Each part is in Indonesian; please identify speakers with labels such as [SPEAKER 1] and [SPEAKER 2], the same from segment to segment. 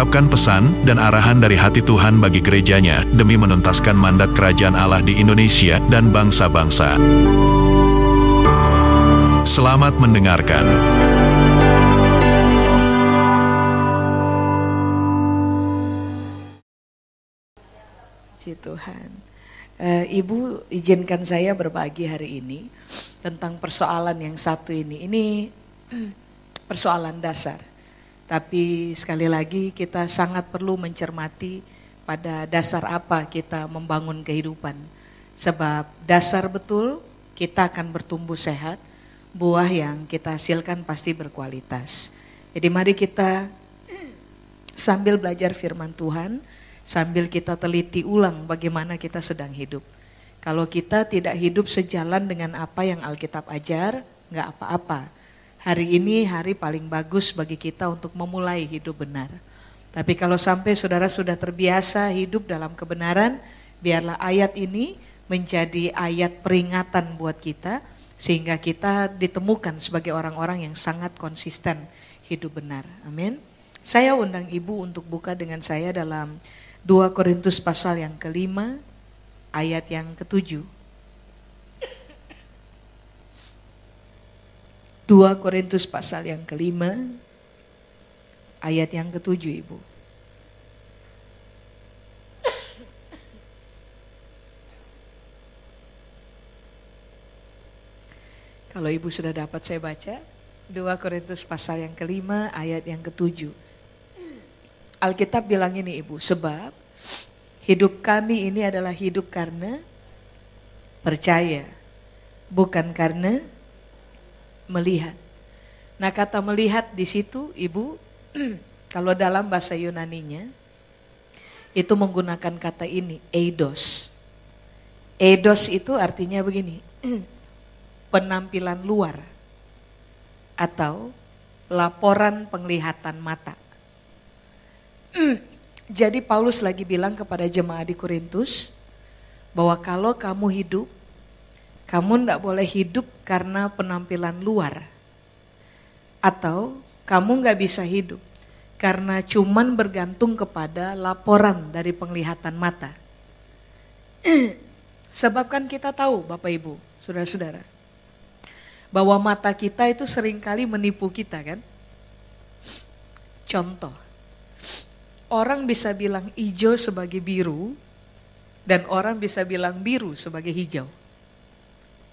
[SPEAKER 1] mengungkapkan pesan dan arahan dari hati Tuhan bagi gerejanya demi menuntaskan mandat kerajaan Allah di Indonesia dan bangsa-bangsa. Selamat mendengarkan.
[SPEAKER 2] Puji Tuhan. Eh, Ibu izinkan saya berbagi hari ini tentang persoalan yang satu ini. Ini persoalan dasar. Tapi sekali lagi kita sangat perlu mencermati pada dasar apa kita membangun kehidupan. Sebab dasar betul kita akan bertumbuh sehat, buah yang kita hasilkan pasti berkualitas. Jadi mari kita sambil belajar firman Tuhan, sambil kita teliti ulang bagaimana kita sedang hidup. Kalau kita tidak hidup sejalan dengan apa yang Alkitab ajar, nggak apa-apa. Hari ini hari paling bagus bagi kita untuk memulai hidup benar. Tapi kalau sampai saudara sudah terbiasa hidup dalam kebenaran, biarlah ayat ini menjadi ayat peringatan buat kita, sehingga kita ditemukan sebagai orang-orang yang sangat konsisten hidup benar. Amin. Saya undang ibu untuk buka dengan saya dalam 2 Korintus pasal yang kelima, ayat yang ketujuh. 2 Korintus pasal yang kelima, ayat yang ketujuh ibu. Kalau ibu sudah dapat saya baca, 2 Korintus pasal yang kelima, ayat yang ketujuh. Alkitab bilang ini ibu, sebab hidup kami ini adalah hidup karena percaya, bukan karena melihat. Nah kata melihat di situ ibu, kalau dalam bahasa Yunaninya, itu menggunakan kata ini, eidos. Eidos itu artinya begini, penampilan luar atau laporan penglihatan mata. Jadi Paulus lagi bilang kepada jemaat di Korintus bahwa kalau kamu hidup, kamu tidak boleh hidup karena penampilan luar. Atau kamu nggak bisa hidup karena cuman bergantung kepada laporan dari penglihatan mata. Sebab kan kita tahu Bapak Ibu, Saudara-saudara, bahwa mata kita itu sering kali menipu kita kan. Contoh, orang bisa bilang hijau sebagai biru, dan orang bisa bilang biru sebagai hijau.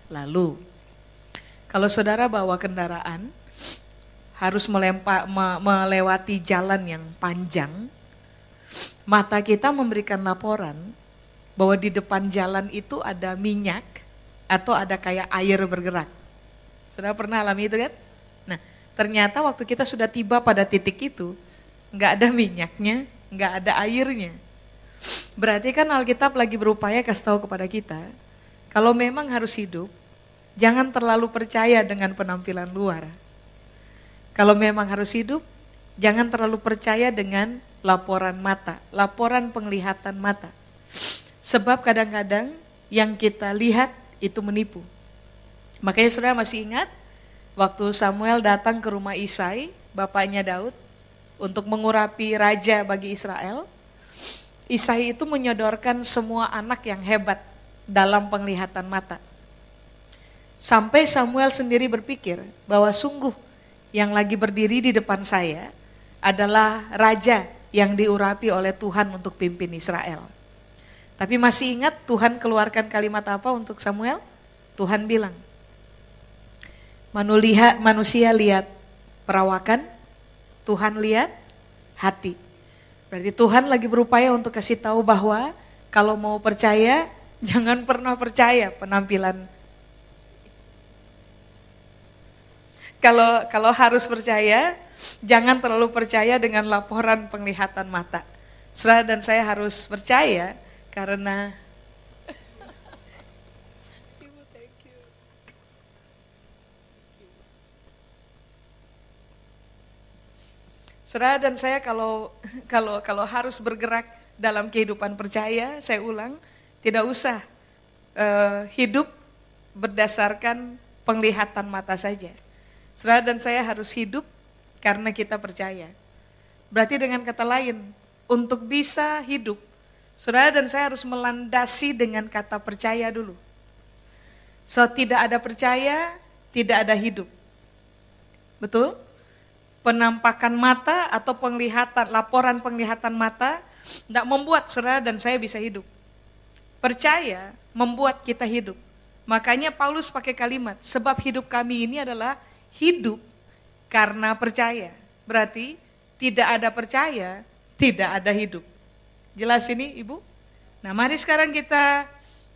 [SPEAKER 2] Lalu, kalau saudara bawa kendaraan, harus melempa, me, melewati jalan yang panjang, mata kita memberikan laporan bahwa di depan jalan itu ada minyak atau ada kayak air bergerak. Saudara pernah alami itu kan? Nah, ternyata waktu kita sudah tiba pada titik itu, nggak ada minyaknya, nggak ada airnya. Berarti kan Alkitab lagi berupaya kasih tahu kepada kita, kalau memang harus hidup, jangan terlalu percaya dengan penampilan luar. Kalau memang harus hidup, jangan terlalu percaya dengan laporan mata, laporan penglihatan mata. Sebab kadang-kadang yang kita lihat itu menipu. Makanya saudara masih ingat waktu Samuel datang ke rumah Isai, bapaknya Daud, untuk mengurapi raja bagi Israel. Isai itu menyodorkan semua anak yang hebat dalam penglihatan mata. Sampai Samuel sendiri berpikir bahwa sungguh yang lagi berdiri di depan saya adalah raja yang diurapi oleh Tuhan untuk pimpin Israel. Tapi masih ingat Tuhan keluarkan kalimat apa untuk Samuel? Tuhan bilang, manusia lihat perawakan, Tuhan lihat hati. Berarti Tuhan lagi berupaya untuk kasih tahu bahwa kalau mau percaya, Jangan pernah percaya penampilan. Kalau kalau harus percaya, jangan terlalu percaya dengan laporan penglihatan mata. Saudara dan saya harus percaya karena Saudara dan saya kalau kalau kalau harus bergerak dalam kehidupan percaya, saya ulang, tidak usah uh, hidup berdasarkan penglihatan mata saja. Saudara dan saya harus hidup karena kita percaya. Berarti dengan kata lain, untuk bisa hidup, saudara dan saya harus melandasi dengan kata percaya dulu. So tidak ada percaya, tidak ada hidup. Betul? penampakan mata atau penglihatan, laporan penglihatan mata tidak membuat saudara dan saya bisa hidup. Percaya membuat kita hidup. Makanya Paulus pakai kalimat, sebab hidup kami ini adalah hidup karena percaya. Berarti tidak ada percaya, tidak ada hidup. Jelas ini Ibu? Nah mari sekarang kita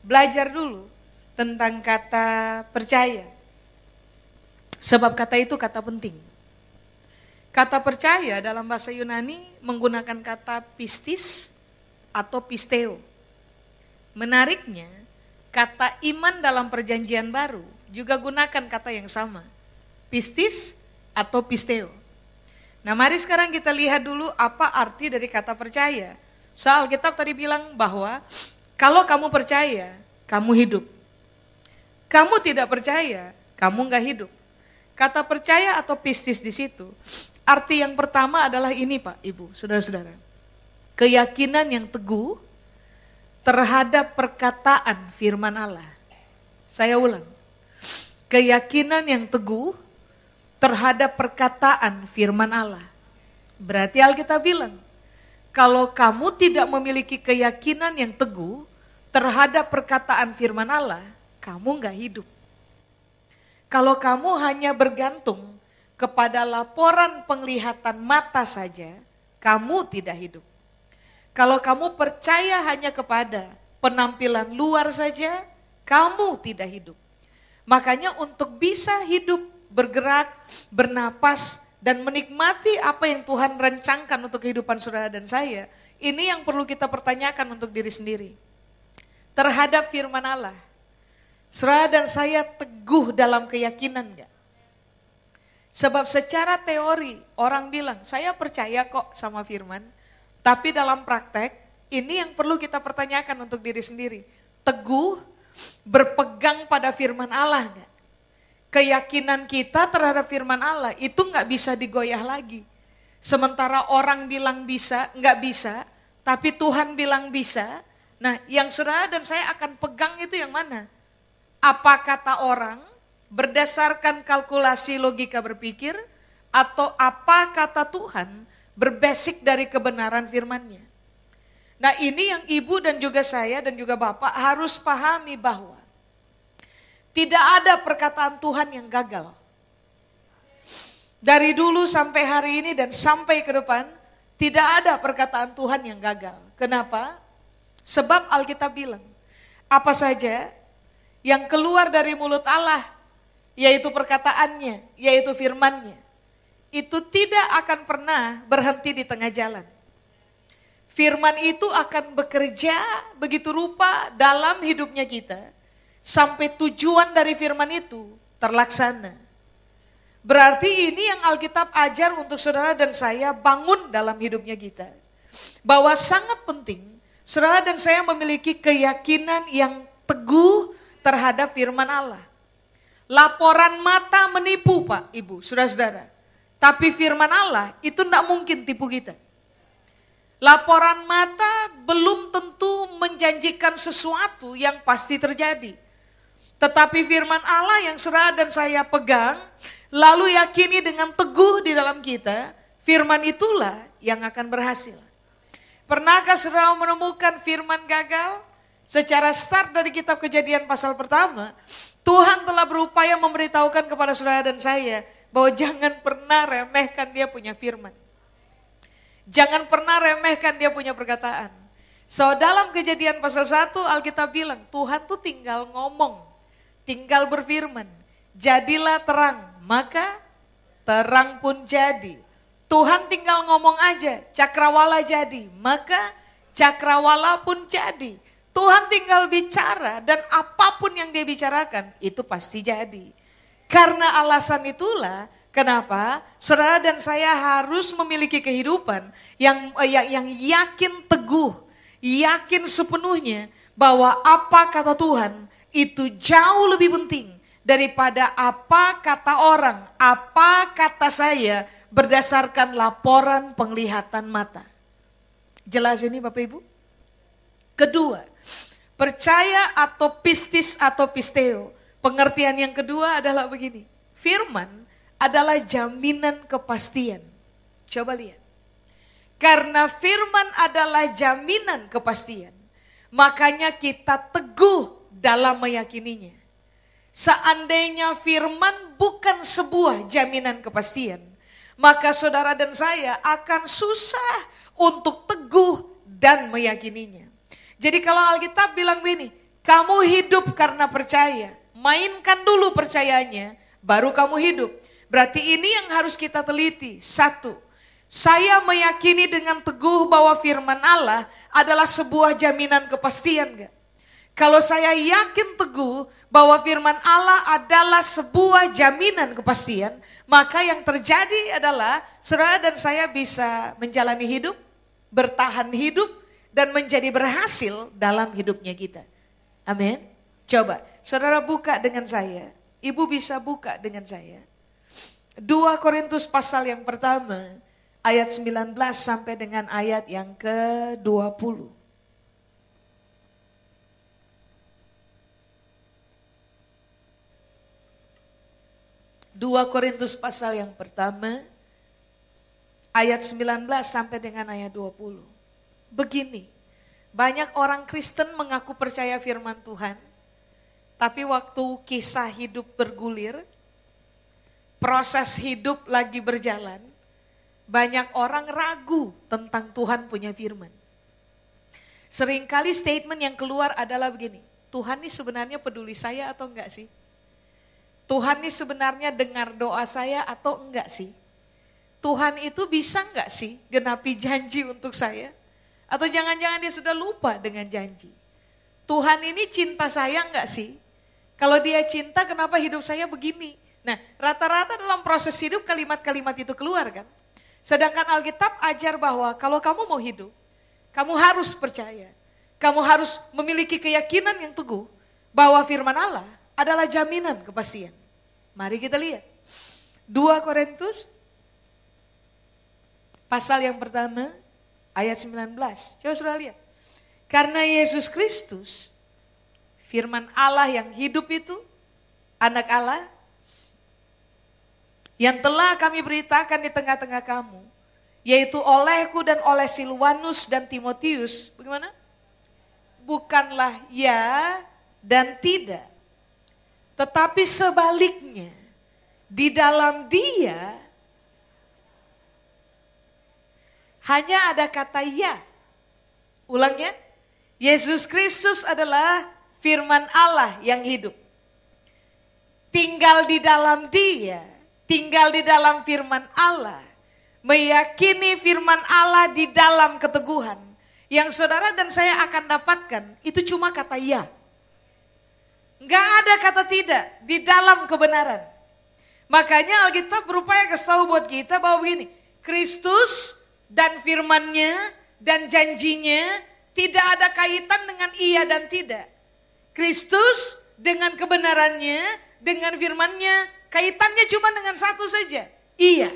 [SPEAKER 2] belajar dulu tentang kata percaya. Sebab kata itu kata penting. Kata percaya dalam bahasa Yunani menggunakan kata pistis atau pisteo. Menariknya, kata iman dalam perjanjian baru juga gunakan kata yang sama. Pistis atau pisteo. Nah mari sekarang kita lihat dulu apa arti dari kata percaya. Soal kitab tadi bilang bahwa kalau kamu percaya, kamu hidup. Kamu tidak percaya, kamu nggak hidup. Kata percaya atau pistis di situ Arti yang pertama adalah ini Pak, Ibu, Saudara-saudara. Keyakinan yang teguh terhadap perkataan firman Allah. Saya ulang. Keyakinan yang teguh terhadap perkataan firman Allah. Berarti Alkitab bilang, kalau kamu tidak memiliki keyakinan yang teguh terhadap perkataan firman Allah, kamu nggak hidup. Kalau kamu hanya bergantung kepada laporan penglihatan mata saja, kamu tidak hidup. Kalau kamu percaya hanya kepada penampilan luar saja, kamu tidak hidup. Makanya untuk bisa hidup, bergerak, bernapas, dan menikmati apa yang Tuhan rencangkan untuk kehidupan saudara dan saya, ini yang perlu kita pertanyakan untuk diri sendiri. Terhadap firman Allah, saudara dan saya teguh dalam keyakinan enggak? Sebab secara teori orang bilang, saya percaya kok sama firman. Tapi dalam praktek, ini yang perlu kita pertanyakan untuk diri sendiri. Teguh, berpegang pada firman Allah enggak? Keyakinan kita terhadap firman Allah itu nggak bisa digoyah lagi. Sementara orang bilang bisa, nggak bisa, tapi Tuhan bilang bisa. Nah, yang saudara dan saya akan pegang itu yang mana? Apa kata orang berdasarkan kalkulasi logika berpikir atau apa kata Tuhan berbasic dari kebenaran firman-Nya. Nah ini yang ibu dan juga saya dan juga bapak harus pahami bahwa tidak ada perkataan Tuhan yang gagal. Dari dulu sampai hari ini dan sampai ke depan tidak ada perkataan Tuhan yang gagal. Kenapa? Sebab Alkitab bilang, apa saja yang keluar dari mulut Allah yaitu perkataannya, yaitu firmannya, itu tidak akan pernah berhenti di tengah jalan. Firman itu akan bekerja begitu rupa dalam hidupnya kita, sampai tujuan dari firman itu terlaksana. Berarti ini yang Alkitab ajar untuk saudara dan saya bangun dalam hidupnya kita. Bahwa sangat penting saudara dan saya memiliki keyakinan yang teguh terhadap firman Allah. Laporan mata menipu Pak, Ibu, saudara-saudara. Tapi firman Allah itu tidak mungkin tipu kita. Laporan mata belum tentu menjanjikan sesuatu yang pasti terjadi. Tetapi firman Allah yang saudara dan saya pegang, lalu yakini dengan teguh di dalam kita, firman itulah yang akan berhasil. Pernahkah saudara menemukan firman gagal? Secara start dari kitab kejadian pasal pertama, Tuhan telah berupaya memberitahukan kepada saudara dan saya bahwa jangan pernah remehkan dia punya firman. Jangan pernah remehkan dia punya perkataan. So dalam kejadian pasal 1 Alkitab bilang Tuhan tuh tinggal ngomong, tinggal berfirman. Jadilah terang, maka terang pun jadi. Tuhan tinggal ngomong aja, cakrawala jadi, maka cakrawala pun jadi. Tuhan tinggal bicara dan apa pun yang dia bicarakan itu pasti jadi. Karena alasan itulah Kenapa? Saudara dan saya harus memiliki kehidupan yang eh, yang, yang yakin teguh, yakin sepenuhnya bahwa apa kata Tuhan itu jauh lebih penting daripada apa kata orang, apa kata saya berdasarkan laporan penglihatan mata. Jelas ini Bapak Ibu? Kedua, percaya atau pistis atau pisteo. Pengertian yang kedua adalah begini. Firman adalah jaminan kepastian. Coba lihat. Karena firman adalah jaminan kepastian, makanya kita teguh dalam meyakininya. Seandainya firman bukan sebuah jaminan kepastian, maka saudara dan saya akan susah untuk teguh dan meyakininya. Jadi kalau Alkitab bilang begini, kamu hidup karena percaya, mainkan dulu percayanya, baru kamu hidup. Berarti ini yang harus kita teliti. Satu, saya meyakini dengan teguh bahwa firman Allah adalah sebuah jaminan kepastian gak? Kalau saya yakin teguh bahwa firman Allah adalah sebuah jaminan kepastian, maka yang terjadi adalah saudara dan saya bisa menjalani hidup, bertahan hidup, dan menjadi berhasil dalam hidupnya kita. Amin. Coba, saudara buka dengan saya. Ibu bisa buka dengan saya. 2 Korintus pasal yang pertama ayat 19 sampai dengan ayat yang ke-20. Dua Korintus pasal yang pertama ayat 19 sampai dengan ayat 20. Begini, banyak orang Kristen mengaku percaya firman Tuhan, tapi waktu kisah hidup bergulir, proses hidup lagi berjalan, banyak orang ragu tentang Tuhan punya firman. Seringkali statement yang keluar adalah begini, Tuhan ini sebenarnya peduli saya atau enggak sih? Tuhan ini sebenarnya dengar doa saya atau enggak sih? Tuhan itu bisa enggak sih genapi janji untuk saya? Atau jangan-jangan dia sudah lupa dengan janji? Tuhan ini cinta saya enggak sih? Kalau dia cinta kenapa hidup saya begini? Nah, rata-rata dalam proses hidup kalimat-kalimat itu keluar kan. Sedangkan Alkitab ajar bahwa kalau kamu mau hidup, kamu harus percaya. Kamu harus memiliki keyakinan yang teguh bahwa firman Allah adalah jaminan kepastian. Mari kita lihat. 2 Korintus pasal yang pertama ayat 19. Coba sudah lihat. Karena Yesus Kristus firman Allah yang hidup itu anak Allah yang telah kami beritakan di tengah-tengah kamu, yaitu olehku dan oleh Silwanus dan Timotius. Bagaimana? Bukanlah ya dan tidak. Tetapi sebaliknya, di dalam dia hanya ada kata ya. Ulangnya, Yesus Kristus adalah firman Allah yang hidup. Tinggal di dalam dia tinggal di dalam firman Allah, meyakini firman Allah di dalam keteguhan, yang saudara dan saya akan dapatkan itu cuma kata ya. Enggak ada kata tidak di dalam kebenaran. Makanya Alkitab berupaya kasih buat kita bahwa begini, Kristus dan firmannya dan janjinya tidak ada kaitan dengan iya dan tidak. Kristus dengan kebenarannya, dengan firmannya Kaitannya cuma dengan satu saja, iya.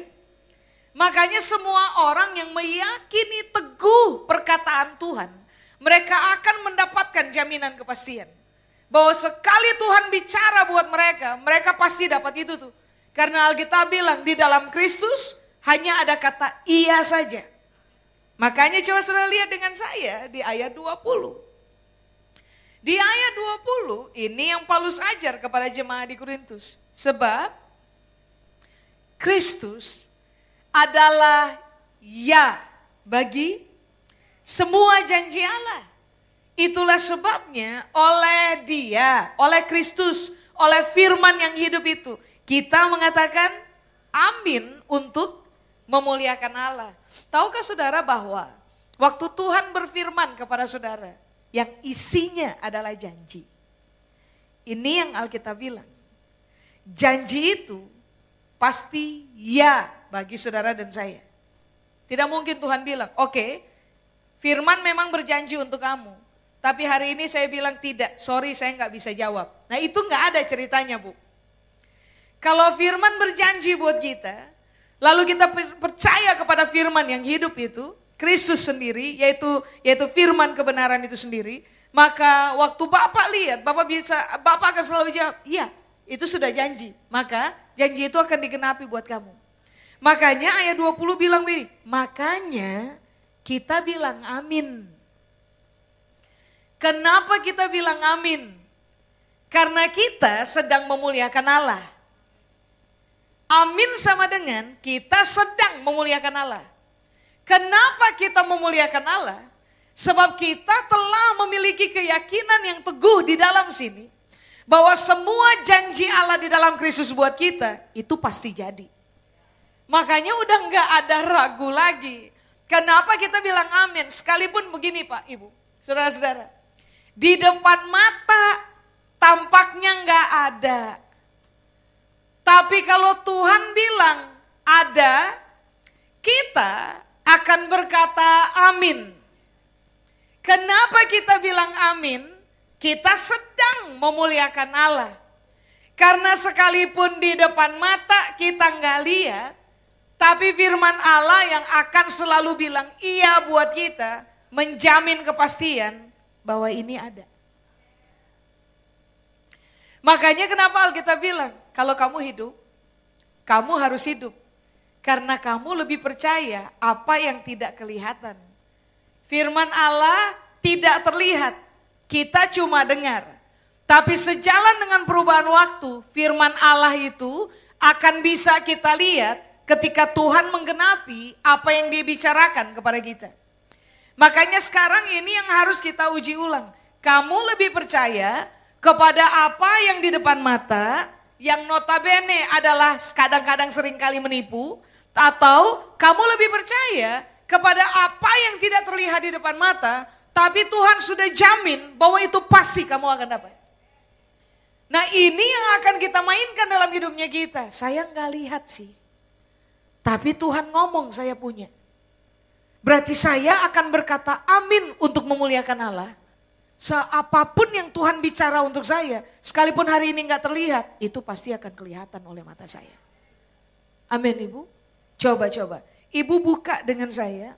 [SPEAKER 2] Makanya semua orang yang meyakini teguh perkataan Tuhan, mereka akan mendapatkan jaminan kepastian. Bahwa sekali Tuhan bicara buat mereka, mereka pasti dapat itu tuh. Karena Alkitab bilang di dalam Kristus hanya ada kata iya saja. Makanya coba saudara lihat dengan saya di ayat 20. Di ayat 20 ini yang Paulus ajar kepada jemaat di Korintus. Sebab Kristus adalah ya bagi semua janji Allah. Itulah sebabnya oleh dia, oleh Kristus, oleh firman yang hidup itu. Kita mengatakan amin untuk memuliakan Allah. Tahukah saudara bahwa waktu Tuhan berfirman kepada saudara yang isinya adalah janji. Ini yang Alkitab bilang. Janji itu pasti ya bagi saudara dan saya. Tidak mungkin Tuhan bilang, oke, okay, firman memang berjanji untuk kamu. Tapi hari ini saya bilang tidak, sorry saya nggak bisa jawab. Nah itu nggak ada ceritanya bu. Kalau firman berjanji buat kita, lalu kita percaya kepada firman yang hidup itu, Kristus sendiri, yaitu yaitu firman kebenaran itu sendiri, maka waktu Bapak lihat, Bapak bisa, Bapak akan selalu jawab, iya, itu sudah janji. Maka janji itu akan digenapi buat kamu. Makanya ayat 20 bilang begini, makanya kita bilang amin. Kenapa kita bilang amin? Karena kita sedang memuliakan Allah. Amin sama dengan kita sedang memuliakan Allah. Kenapa kita memuliakan Allah? Sebab kita telah memiliki keyakinan yang teguh di dalam sini. Bahwa semua janji Allah di dalam Kristus buat kita itu pasti jadi. Makanya udah nggak ada ragu lagi. Kenapa kita bilang amin? Sekalipun begini Pak Ibu, saudara-saudara. Di depan mata tampaknya nggak ada. Tapi kalau Tuhan bilang ada, kita akan berkata amin. Kenapa kita bilang amin? Kita sedang memuliakan Allah. Karena sekalipun di depan mata kita nggak lihat, tapi firman Allah yang akan selalu bilang iya buat kita, menjamin kepastian bahwa ini ada. Makanya kenapa Alkitab bilang, kalau kamu hidup, kamu harus hidup. Karena kamu lebih percaya apa yang tidak kelihatan. Firman Allah tidak terlihat, kita cuma dengar. Tapi sejalan dengan perubahan waktu, firman Allah itu akan bisa kita lihat ketika Tuhan menggenapi apa yang dia bicarakan kepada kita. Makanya sekarang ini yang harus kita uji ulang. Kamu lebih percaya kepada apa yang di depan mata, yang notabene adalah kadang-kadang sering kali menipu, atau kamu lebih percaya kepada apa yang tidak terlihat di depan mata, tapi Tuhan sudah jamin bahwa itu pasti kamu akan dapat. Nah ini yang akan kita mainkan dalam hidupnya kita. Saya nggak lihat sih. Tapi Tuhan ngomong saya punya. Berarti saya akan berkata amin untuk memuliakan Allah. Seapapun yang Tuhan bicara untuk saya, sekalipun hari ini nggak terlihat, itu pasti akan kelihatan oleh mata saya. Amin Ibu. Coba-coba. Ibu buka dengan saya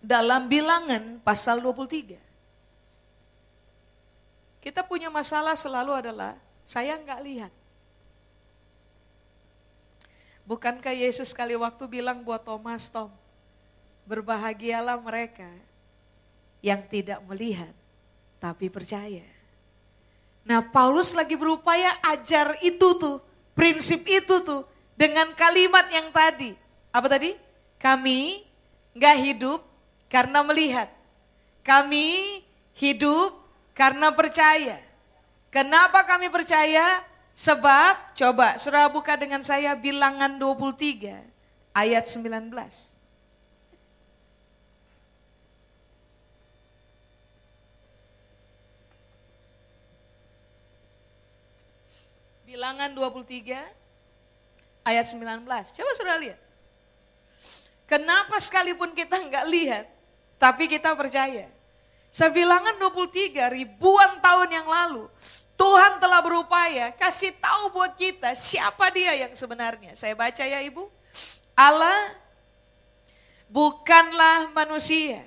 [SPEAKER 2] dalam bilangan pasal 23. Kita punya masalah selalu adalah saya nggak lihat. Bukankah Yesus sekali waktu bilang buat Thomas, Tom, berbahagialah mereka yang tidak melihat tapi percaya. Nah Paulus lagi berupaya ajar itu tuh, prinsip itu tuh dengan kalimat yang tadi. Apa tadi? Kami nggak hidup karena melihat. Kami hidup karena percaya. Kenapa kami percaya? Sebab, coba saudara buka dengan saya bilangan 23 ayat 19. Bilangan 23 ayat 19. Coba saudara lihat. Kenapa sekalipun kita nggak lihat, tapi kita percaya. Sebilangan 23 ribuan tahun yang lalu, Tuhan telah berupaya kasih tahu buat kita siapa dia yang sebenarnya. Saya baca ya Ibu. Allah bukanlah manusia.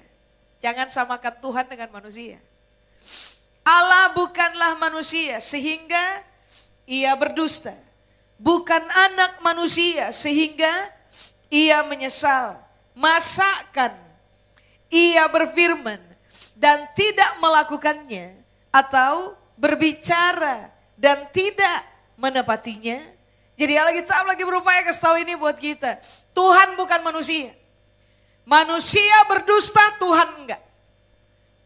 [SPEAKER 2] Jangan samakan Tuhan dengan manusia. Allah bukanlah manusia sehingga ia berdusta. Bukan anak manusia sehingga ia menyesal. Masakan ia berfirman dan tidak melakukannya atau berbicara dan tidak menepatinya. Jadi Alkitab lagi berupaya kasih tahu ini buat kita. Tuhan bukan manusia. Manusia berdusta, Tuhan enggak.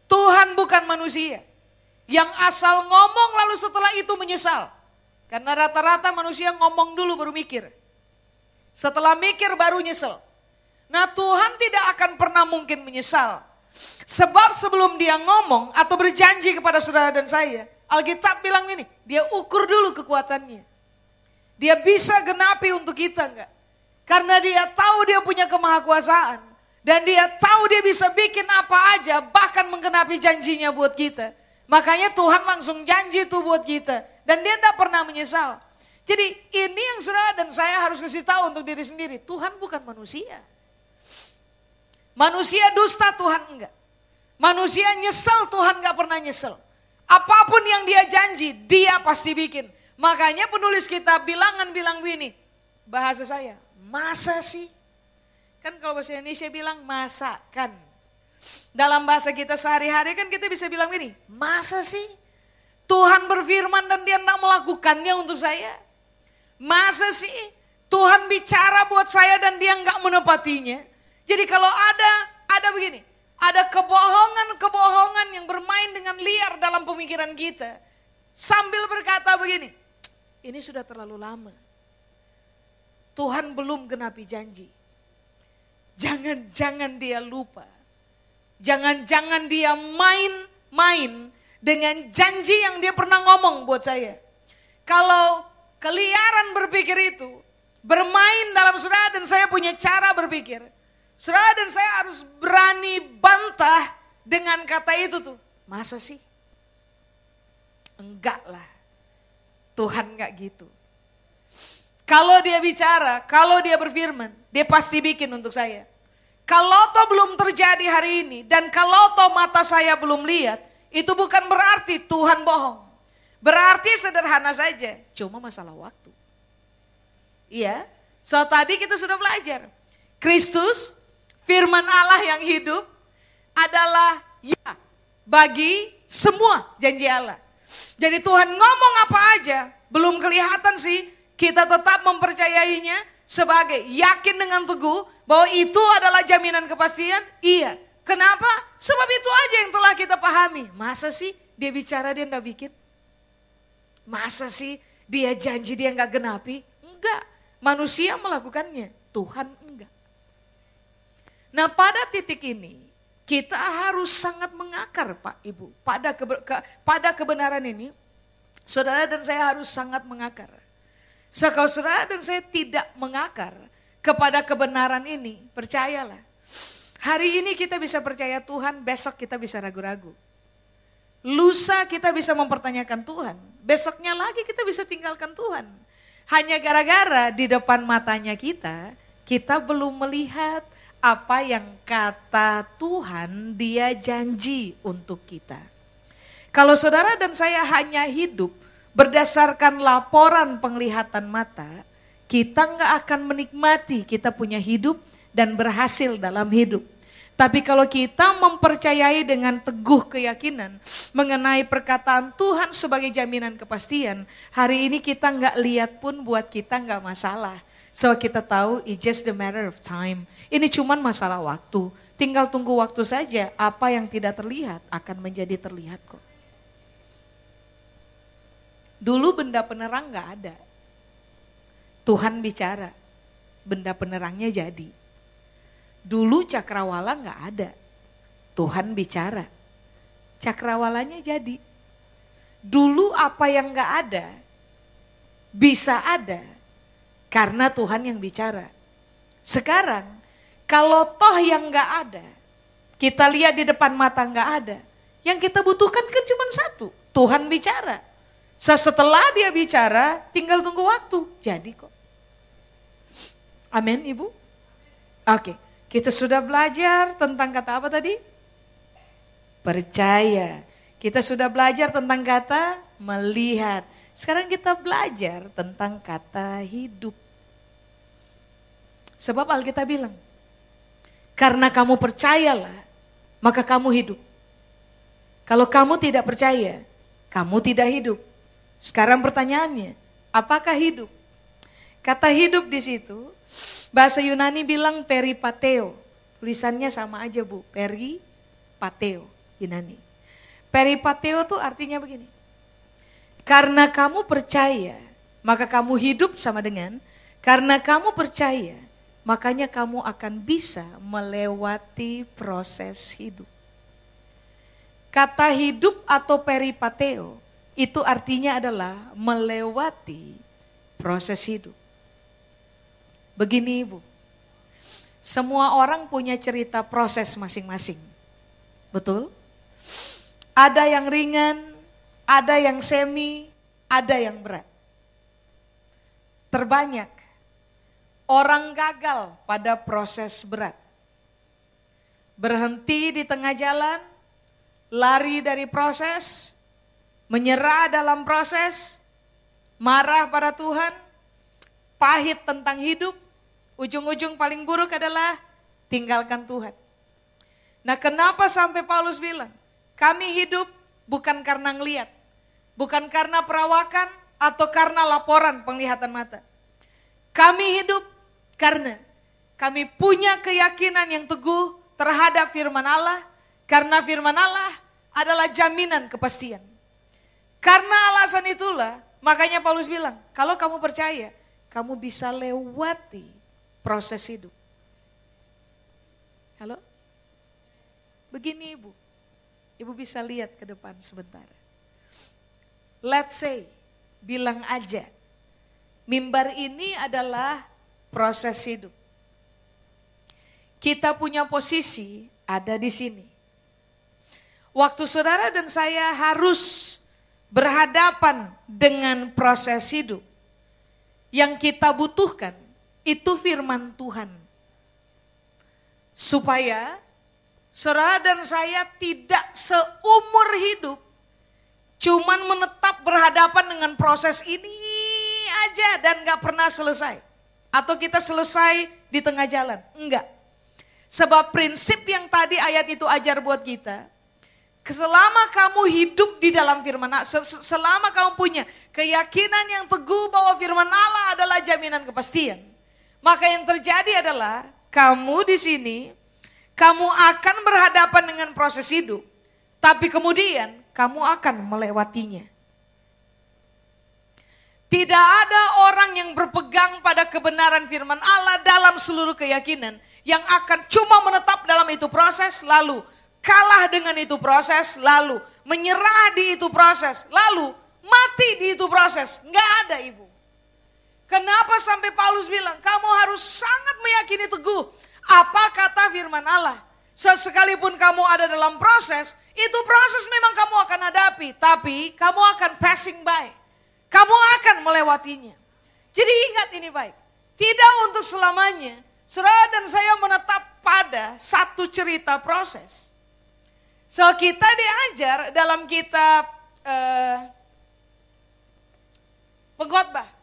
[SPEAKER 2] Tuhan bukan manusia. Yang asal ngomong lalu setelah itu menyesal. Karena rata-rata manusia ngomong dulu baru mikir. Setelah mikir baru nyesel. Nah Tuhan tidak akan pernah mungkin menyesal. Sebab sebelum dia ngomong atau berjanji kepada saudara dan saya, Alkitab bilang ini, dia ukur dulu kekuatannya. Dia bisa genapi untuk kita enggak? Karena dia tahu dia punya kemahakuasaan. Dan dia tahu dia bisa bikin apa aja, bahkan menggenapi janjinya buat kita. Makanya Tuhan langsung janji itu buat kita. Dan dia tidak pernah menyesal. Jadi ini yang sudah dan saya harus kasih tahu untuk diri sendiri. Tuhan bukan manusia. Manusia dusta Tuhan enggak. Manusia nyesel Tuhan enggak pernah nyesel. Apa pun yang dia janji dia pasti bikin. Makanya penulis kitab bilangan bilang begini. Bahasa saya, masa sih? Kan kalau bahasa Indonesia bilang masakan. Dalam bahasa kita sehari-hari kan kita bisa bilang gini, masa sih? Tuhan berfirman dan dia tidak melakukannya untuk saya. Masa sih Tuhan bicara buat saya dan dia nggak menepatinya. Jadi kalau ada, ada begini, ada kebohongan-kebohongan yang bermain dengan liar dalam pemikiran kita. Sambil berkata begini, ini sudah terlalu lama. Tuhan belum genapi janji. Jangan-jangan dia lupa. Jangan-jangan dia main-main dengan janji yang dia pernah ngomong buat saya. Kalau keliaran berpikir itu, bermain dalam saudara dan saya punya cara berpikir. Saudara dan saya harus berani bantah dengan kata itu tuh. Masa sih? Enggak lah. Tuhan enggak gitu. Kalau dia bicara, kalau dia berfirman, dia pasti bikin untuk saya. Kalau toh belum terjadi hari ini dan kalau toh mata saya belum lihat, itu bukan berarti Tuhan bohong. Berarti sederhana saja, cuma masalah waktu. Iya, so tadi kita sudah belajar. Kristus, firman Allah yang hidup adalah ya bagi semua janji Allah. Jadi Tuhan ngomong apa aja, belum kelihatan sih, kita tetap mempercayainya sebagai yakin dengan teguh bahwa itu adalah jaminan kepastian? Iya. Kenapa? Sebab itu aja yang telah kita pahami. Masa sih dia bicara dia enggak bikin? Masa sih dia janji dia enggak genapi? Enggak. Manusia melakukannya, Tuhan enggak. Nah pada titik ini kita harus sangat mengakar Pak Ibu. Pada, ke, pada kebenaran ini saudara dan saya harus sangat mengakar. So, kalau saudara dan saya tidak mengakar kepada kebenaran ini, percayalah. Hari ini kita bisa percaya Tuhan, besok kita bisa ragu-ragu. Lusa kita bisa mempertanyakan Tuhan, besoknya lagi kita bisa tinggalkan Tuhan. Hanya gara-gara di depan matanya kita, kita belum melihat apa yang kata Tuhan dia janji untuk kita. Kalau saudara dan saya hanya hidup berdasarkan laporan penglihatan mata, kita nggak akan menikmati kita punya hidup dan berhasil dalam hidup. Tapi kalau kita mempercayai dengan teguh keyakinan mengenai perkataan Tuhan sebagai jaminan kepastian, hari ini kita nggak lihat pun buat kita nggak masalah. So kita tahu it's just the matter of time. Ini cuma masalah waktu. Tinggal tunggu waktu saja apa yang tidak terlihat akan menjadi terlihat kok. Dulu benda penerang nggak ada. Tuhan bicara, benda penerangnya jadi. Dulu cakrawala nggak ada. Tuhan bicara, cakrawalanya jadi. Dulu apa yang nggak ada, bisa ada karena Tuhan yang bicara. Sekarang, kalau toh yang nggak ada, kita lihat di depan mata nggak ada, yang kita butuhkan kan cuma satu, Tuhan bicara. Setelah dia bicara, tinggal tunggu waktu. Jadi kok. Amin Ibu? Oke, kita sudah belajar tentang kata apa tadi? Percaya. Kita sudah belajar tentang kata melihat. Sekarang kita belajar tentang kata hidup. Sebab Alkitab bilang, karena kamu percayalah, maka kamu hidup. Kalau kamu tidak percaya, kamu tidak hidup. Sekarang pertanyaannya, apakah hidup? Kata hidup di situ, bahasa Yunani bilang peripateo. Tulisannya sama aja bu, peripateo Yunani. Peripateo tuh artinya begini. Karena kamu percaya, maka kamu hidup sama dengan karena kamu percaya, makanya kamu akan bisa melewati proses hidup. Kata hidup atau peripateo itu artinya adalah melewati proses hidup. Begini Ibu, semua orang punya cerita proses masing-masing. Betul? Ada yang ringan, ada yang semi, ada yang berat. Terbanyak orang gagal pada proses berat. Berhenti di tengah jalan, lari dari proses, menyerah dalam proses, marah pada Tuhan, pahit tentang hidup, ujung-ujung paling buruk adalah tinggalkan Tuhan. Nah kenapa sampai Paulus bilang, kami hidup bukan karena ngeliat, bukan karena perawakan atau karena laporan penglihatan mata. Kami hidup karena kami punya keyakinan yang teguh terhadap firman Allah, karena firman Allah adalah jaminan kepastian. Karena alasan itulah, makanya Paulus bilang, kalau kamu percaya, kamu bisa lewati proses hidup. Halo? Begini Ibu, Ibu bisa lihat ke depan sebentar. Let's say, bilang aja, mimbar ini adalah proses hidup. Kita punya posisi ada di sini. Waktu saudara dan saya harus berhadapan dengan proses hidup, yang kita butuhkan itu firman Tuhan. Supaya saudara dan saya tidak seumur hidup cuman menetap berhadapan dengan proses ini aja dan gak pernah selesai. Atau kita selesai di tengah jalan. Enggak. Sebab prinsip yang tadi ayat itu ajar buat kita, selama kamu hidup di dalam firman Allah, selama kamu punya keyakinan yang teguh bahwa firman Allah adalah jaminan kepastian, maka yang terjadi adalah kamu di sini kamu akan berhadapan dengan proses hidup, tapi kemudian kamu akan melewatinya. Tidak ada orang yang berpegang pada kebenaran firman Allah dalam seluruh keyakinan yang akan cuma menetap dalam itu proses lalu kalah dengan itu proses lalu menyerah di itu proses lalu mati di itu proses. Nggak ada ibu. Kenapa sampai Paulus bilang kamu harus sangat meyakini teguh apa kata firman Allah? Sekalipun kamu ada dalam proses, itu proses memang kamu akan hadapi, tapi kamu akan passing by. Kamu akan melewatinya. Jadi ingat ini baik. Tidak untuk selamanya, saudara dan saya menetap pada satu cerita proses. So kita diajar dalam kitab uh, pengkhotbah.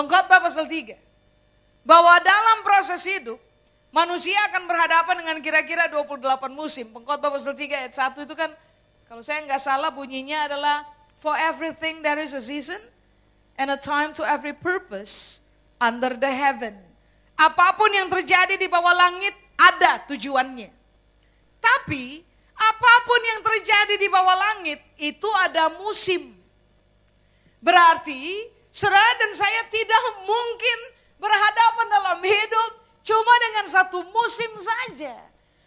[SPEAKER 2] Pengkhotbah pasal 3. Bahwa dalam proses hidup Manusia akan berhadapan dengan kira-kira 28 musim. Pengkhotbah pasal 3 ayat 1 itu kan kalau saya nggak salah bunyinya adalah for everything there is a season and a time to every purpose under the heaven. Apa pun yang terjadi di bawah langit ada tujuannya. Tapi apa pun yang terjadi di bawah langit itu ada musim. Berarti saudara dan saya tidak mungkin berhadapan dalam hidup Cuma dengan satu musim saja.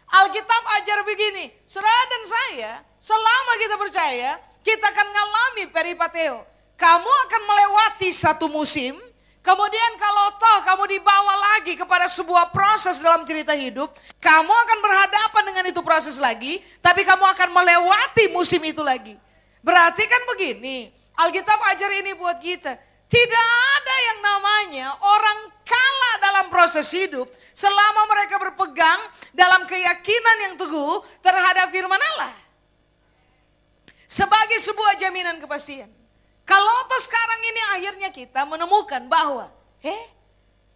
[SPEAKER 2] Alkitab ajar begini, saudara dan saya, selama kita percaya, kita akan mengalami peripateo. Kamu akan melewati satu musim, kemudian kalau toh kamu dibawa lagi kepada sebuah proses dalam cerita hidup, kamu akan berhadapan dengan itu proses lagi, tapi kamu akan melewati musim itu lagi. Berarti kan begini, Alkitab ajar ini buat kita, tidak ada yang namanya orang kalah dalam proses hidup selama mereka berpegang dalam keyakinan yang teguh terhadap firman Allah. Sebagai sebuah jaminan kepastian. Kalau toh sekarang ini akhirnya kita menemukan bahwa, eh,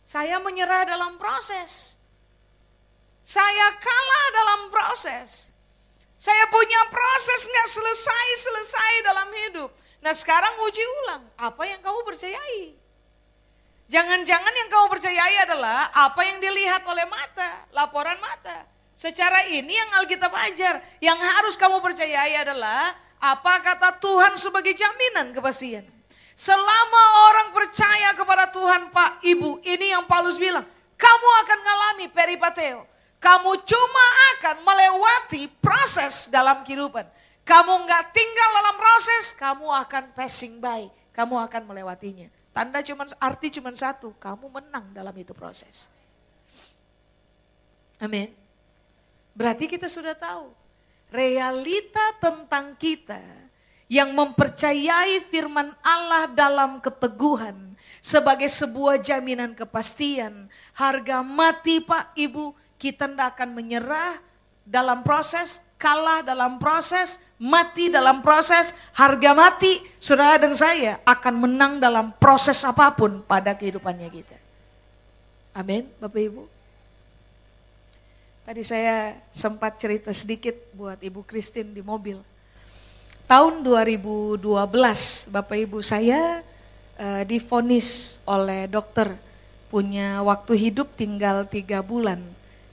[SPEAKER 2] saya menyerah dalam proses. Saya kalah dalam proses. Saya punya proses nggak selesai-selesai dalam hidup. Nah sekarang uji ulang, apa yang kamu percayai? Jangan-jangan yang kamu percayai adalah apa yang dilihat oleh mata, laporan mata. Secara ini yang Alkitab ajar, yang harus kamu percayai adalah apa kata Tuhan sebagai jaminan kepastian. Selama orang percaya kepada Tuhan Pak, Ibu, ini yang Paulus bilang, kamu akan mengalami peripateo. Kamu cuma akan melewati proses dalam kehidupan. Kamu nggak tinggal dalam proses, kamu akan passing by, kamu akan melewatinya. Tanda cuman arti cuman satu, kamu menang dalam itu proses. Amin. Berarti kita sudah tahu realita tentang kita yang mempercayai firman Allah dalam keteguhan sebagai sebuah jaminan kepastian. Harga mati Pak Ibu, kita tidak akan menyerah dalam proses, kalah dalam proses, mati dalam proses, harga mati, saudara dan saya akan menang dalam proses apa pun pada kehidupannya kita. Amin, Bapak Ibu. Tadi saya sempat cerita sedikit buat Ibu Christine di mobil. Tahun 2012, Bapak Ibu saya uh, difonis oleh dokter punya waktu hidup tinggal tiga bulan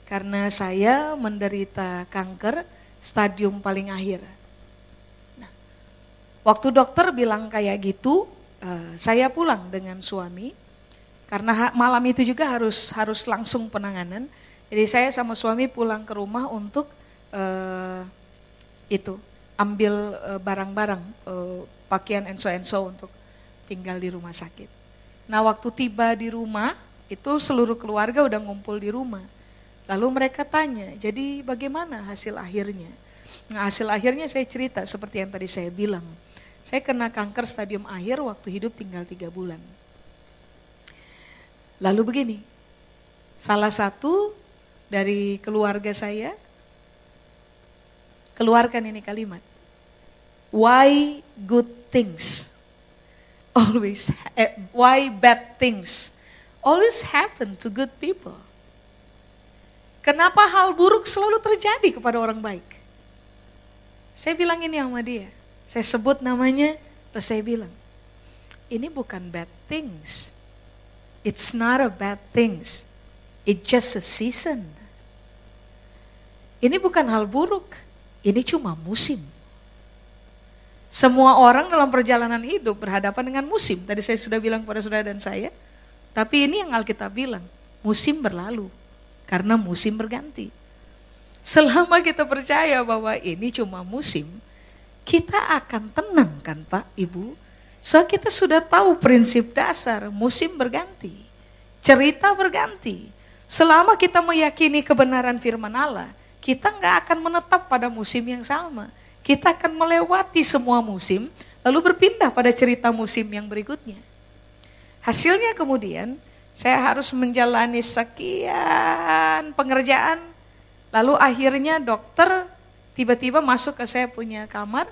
[SPEAKER 2] karena saya menderita kanker stadium paling akhir. Nah, waktu dokter bilang kayak gitu, uh, saya pulang dengan suami karena malam itu juga harus harus langsung penanganan. Jadi saya sama suami pulang ke rumah untuk uh, itu ambil eh, barang-barang uh, pakaian enso-enso untuk tinggal di rumah sakit. Nah waktu tiba di rumah itu seluruh keluarga udah ngumpul di rumah. Lalu mereka tanya, jadi bagaimana hasil akhirnya? Nah hasil akhirnya saya cerita seperti yang tadi saya bilang. Saya kena kanker stadium akhir waktu hidup tinggal tiga bulan. Lalu begini, salah satu dari keluarga saya, keluarkan ini kalimat. Why good things always, why bad things always happen to good people? Kenapa hal buruk selalu terjadi kepada orang baik? Saya bilang ini sama dia. Saya sebut namanya, terus saya bilang, ini bukan bad things. It's not a bad things. It's just a season. Ini bukan hal buruk, ini cuma musim. Semua orang dalam perjalanan hidup berhadapan dengan musim. Tadi saya sudah bilang kepada saudara dan saya. Tapi ini yang Alkitab bilang, musim berlalu. Karena musim berganti. Selama kita percaya bahwa ini cuma musim, kita akan tenang kan Pak, Ibu? So kita sudah tahu prinsip dasar, musim berganti. Cerita berganti. Selama kita meyakini kebenaran firman Allah, kita nggak akan menetap pada musim yang sama. Kita akan melewati semua musim, lalu berpindah pada cerita musim yang berikutnya. Hasilnya kemudian, saya harus menjalani sekian pengerjaan, lalu akhirnya dokter tiba-tiba masuk ke saya punya kamar,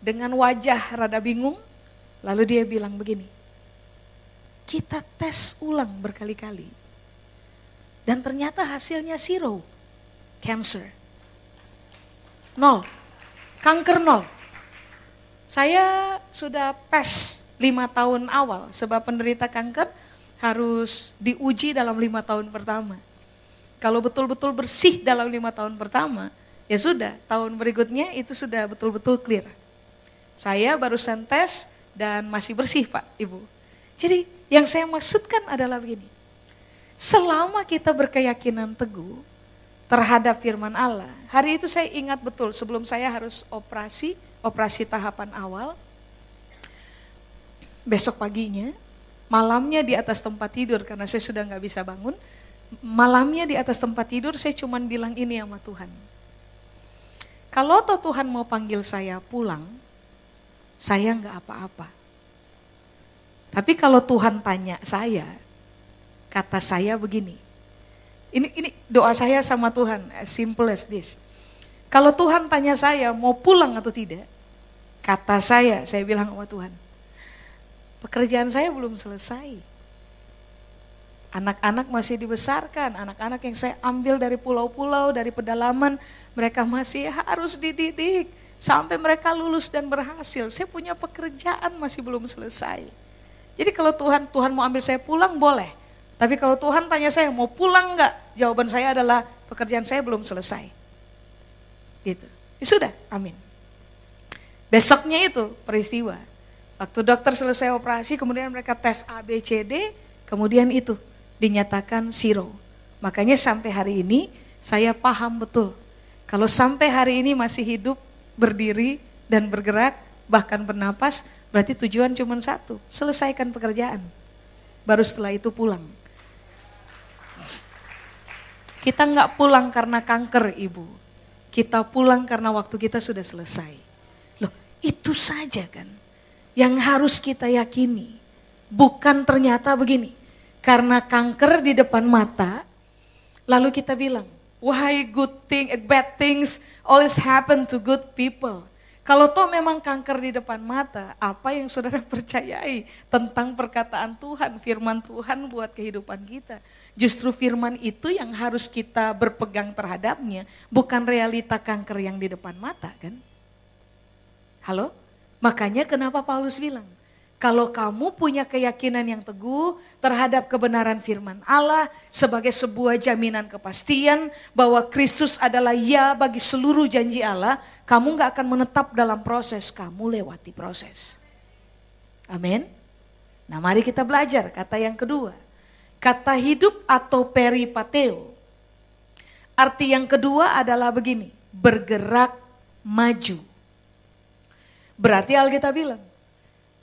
[SPEAKER 2] dengan wajah rada bingung, lalu dia bilang begini, kita tes ulang berkali-kali, dan ternyata hasilnya zero cancer. Nol. Kanker nol. Saya sudah PES lima tahun awal sebab penderita kanker harus diuji dalam lima tahun pertama. Kalau betul-betul bersih dalam lima tahun pertama, ya sudah, tahun berikutnya itu sudah betul-betul clear. Saya barusan tes dan masih bersih Pak, Ibu. Jadi yang saya maksudkan adalah begini, selama kita berkeyakinan teguh, terhadap firman Allah. Hari itu saya ingat betul sebelum saya harus operasi, operasi tahapan awal. Besok paginya, malamnya di atas tempat tidur karena saya sudah nggak bisa bangun. Malamnya di atas tempat tidur saya cuma bilang ini sama Tuhan. Kalau toh Tuhan mau panggil saya pulang, saya nggak apa-apa. Tapi kalau Tuhan tanya saya, kata saya begini, ini ini doa saya sama Tuhan, as simple as this. Kalau Tuhan tanya saya mau pulang atau tidak, kata saya, saya bilang sama Tuhan, pekerjaan saya belum selesai. Anak-anak masih dibesarkan, anak-anak yang saya ambil dari pulau-pulau, dari pedalaman, mereka masih harus dididik sampai mereka lulus dan berhasil. Saya punya pekerjaan masih belum selesai. Jadi kalau Tuhan Tuhan mau ambil saya pulang boleh. Tapi kalau Tuhan tanya saya mau pulang enggak? Jawaban saya adalah pekerjaan saya belum selesai. Gitu. Ya sudah, amin. Besoknya itu peristiwa. Waktu dokter selesai operasi, kemudian mereka tes A, B, C, D, kemudian itu dinyatakan zero. Makanya sampai hari ini saya paham betul. Kalau sampai hari ini masih hidup, berdiri, dan bergerak, bahkan bernapas, Berarti tujuan cuma satu, selesaikan pekerjaan. Baru setelah itu pulang. Kita nggak pulang karena kanker ibu. Kita pulang karena waktu kita sudah selesai. Loh itu saja kan yang harus kita yakini. Bukan ternyata begini. Karena kanker di depan mata, lalu kita bilang, why good thing, bad things always happen to good people. Kalau toh memang kanker di depan mata, apa yang saudara percayai tentang perkataan Tuhan, firman Tuhan buat kehidupan kita? Justru firman itu yang harus kita berpegang terhadapnya, bukan realita kanker yang di depan mata kan? Halo? Makanya kenapa Paulus bilang, kalau kamu punya keyakinan yang teguh terhadap kebenaran firman Allah sebagai sebuah jaminan kepastian bahwa Kristus adalah ya bagi seluruh janji Allah, kamu nggak akan menetap dalam proses, kamu lewati proses. Amin. Nah mari kita belajar kata yang kedua. Kata hidup atau peripateo. Arti yang kedua adalah begini, bergerak maju. Berarti Alkitab bilang,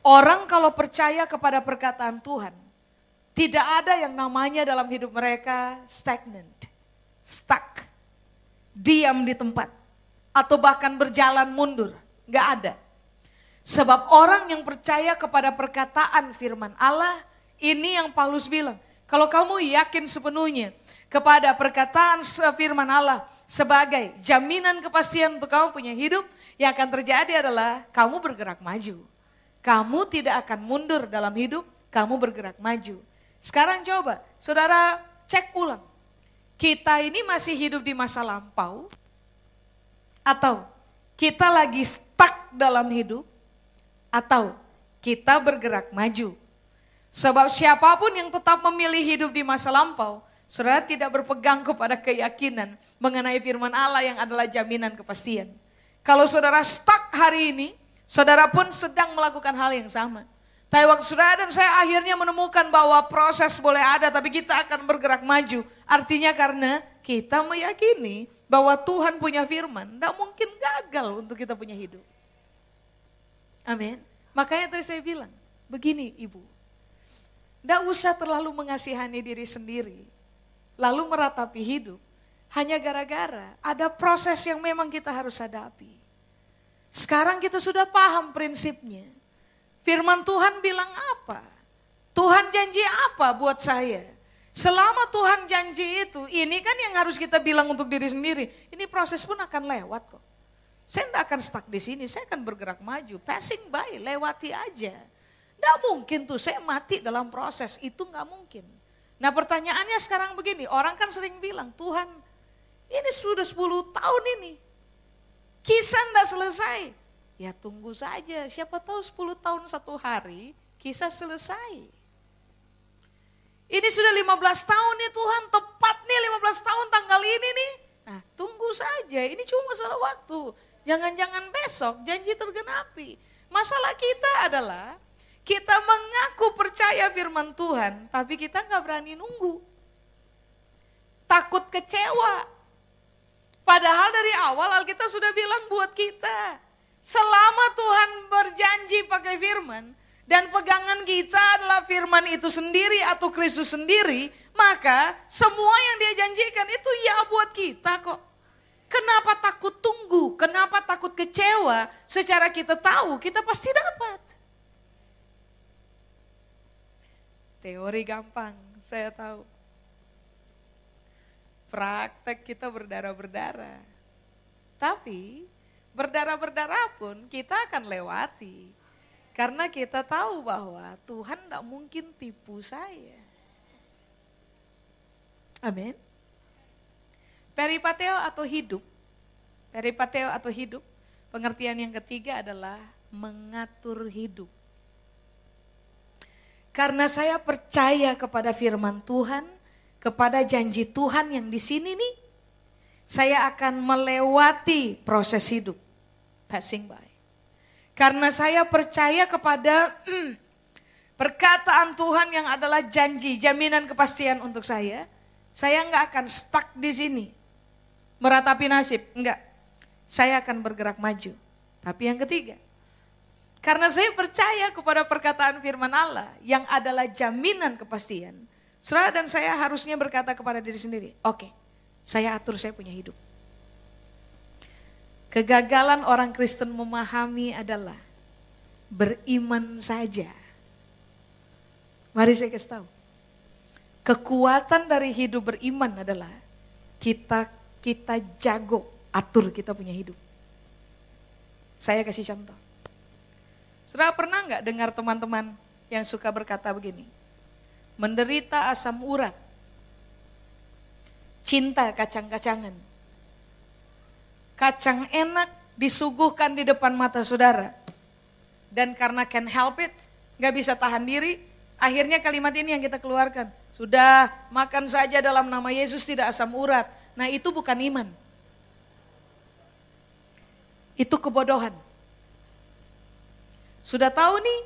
[SPEAKER 2] Orang kalau percaya kepada perkataan Tuhan, tidak ada yang namanya dalam hidup mereka stagnant, stuck, diam di tempat, atau bahkan berjalan mundur. Gak ada. Sebab orang yang percaya kepada perkataan firman Allah, ini yang Paulus bilang. Kalau kamu yakin sepenuhnya kepada perkataan firman Allah sebagai jaminan kepastian untuk kamu punya hidup, yang akan terjadi adalah kamu bergerak maju. Kamu tidak akan mundur dalam hidup, kamu bergerak maju. Sekarang coba, saudara cek ulang. Kita ini masih hidup di masa lampau? Atau kita lagi stuck dalam hidup? Atau kita bergerak maju? Sebab siapa pun yang tetap memilih hidup di masa lampau, saudara tidak berpegang kepada keyakinan mengenai firman Allah yang adalah jaminan kepastian. Kalau saudara stuck hari ini, Saudara pun sedang melakukan hal yang sama. Tapi waktu saudara dan saya akhirnya menemukan bahwa proses boleh ada tapi kita akan bergerak maju. Artinya karena kita meyakini bahwa Tuhan punya firman. Tidak mungkin gagal untuk kita punya hidup. Amin. Makanya tadi saya bilang, begini ibu. Tidak usah terlalu mengasihani diri sendiri. Lalu meratapi hidup. Hanya gara-gara ada proses yang memang kita harus hadapi. Sekarang kita sudah paham prinsipnya. Firman Tuhan bilang apa? Tuhan janji apa buat saya? Selama Tuhan janji itu, ini kan yang harus kita bilang untuk diri sendiri. Ini proses pun akan lewat kok. Saya tidak akan stuck di sini, saya akan bergerak maju. Passing by, lewati aja. Tidak mungkin tuh saya mati dalam proses, itu nggak mungkin. Nah pertanyaannya sekarang begini, orang kan sering bilang, Tuhan ini sudah 10 tahun ini, Kisah tidak selesai. Ya tunggu saja, siapa tahu 10 tahun satu hari kisah selesai. Ini sudah 15 tahun nih Tuhan, tepat nih 15 tahun tanggal ini nih. Nah tunggu saja, ini cuma masalah waktu. Jangan-jangan besok janji tergenapi. Masalah kita adalah kita mengaku percaya firman Tuhan, tapi kita nggak berani nunggu. Takut kecewa, Padahal dari awal Alkitab sudah bilang buat kita. Selama Tuhan berjanji pakai firman, dan pegangan kita adalah firman itu sendiri atau Kristus sendiri, maka semua yang dia janjikan itu ya buat kita kok. Kenapa takut tunggu? Kenapa takut kecewa? Secara kita tahu, kita pasti dapat. Teori gampang, saya tahu praktek kita berdarah-berdarah. Tapi berdarah-berdarah pun kita akan lewati. Karena kita tahu bahwa Tuhan tidak mungkin tipu saya. Amin. Peripateo atau hidup. Peripateo atau hidup. Pengertian yang ketiga adalah mengatur hidup. Karena saya percaya kepada firman Tuhan, kepada janji Tuhan yang di sini nih, saya akan melewati proses hidup, passing by. Karena saya percaya kepada perkataan Tuhan yang adalah janji, jaminan kepastian untuk saya, saya nggak akan stuck di sini, meratapi nasib, enggak. Saya akan bergerak maju. Tapi yang ketiga, Karena saya percaya kepada perkataan firman Allah yang adalah jaminan kepastian. Saudara dan saya harusnya berkata kepada diri sendiri, oke, okay, saya atur saya punya hidup. Kegagalan orang Kristen memahami adalah beriman saja. Mari saya kasih tahu. Kekuatan dari hidup beriman adalah kita kita jago atur kita punya hidup. Saya kasih contoh. Sudah pernah nggak dengar teman-teman yang suka berkata begini? Menderita asam urat, cinta kacang-kacangan. Kacang enak disuguhkan di depan mata saudara. Dan karena can help it, nggak bisa tahan diri, akhirnya kalimat ini yang kita keluarkan. Sudah makan saja dalam nama Yesus tidak asam urat. Nah itu bukan iman. Itu kebodohan. Sudah tahu nih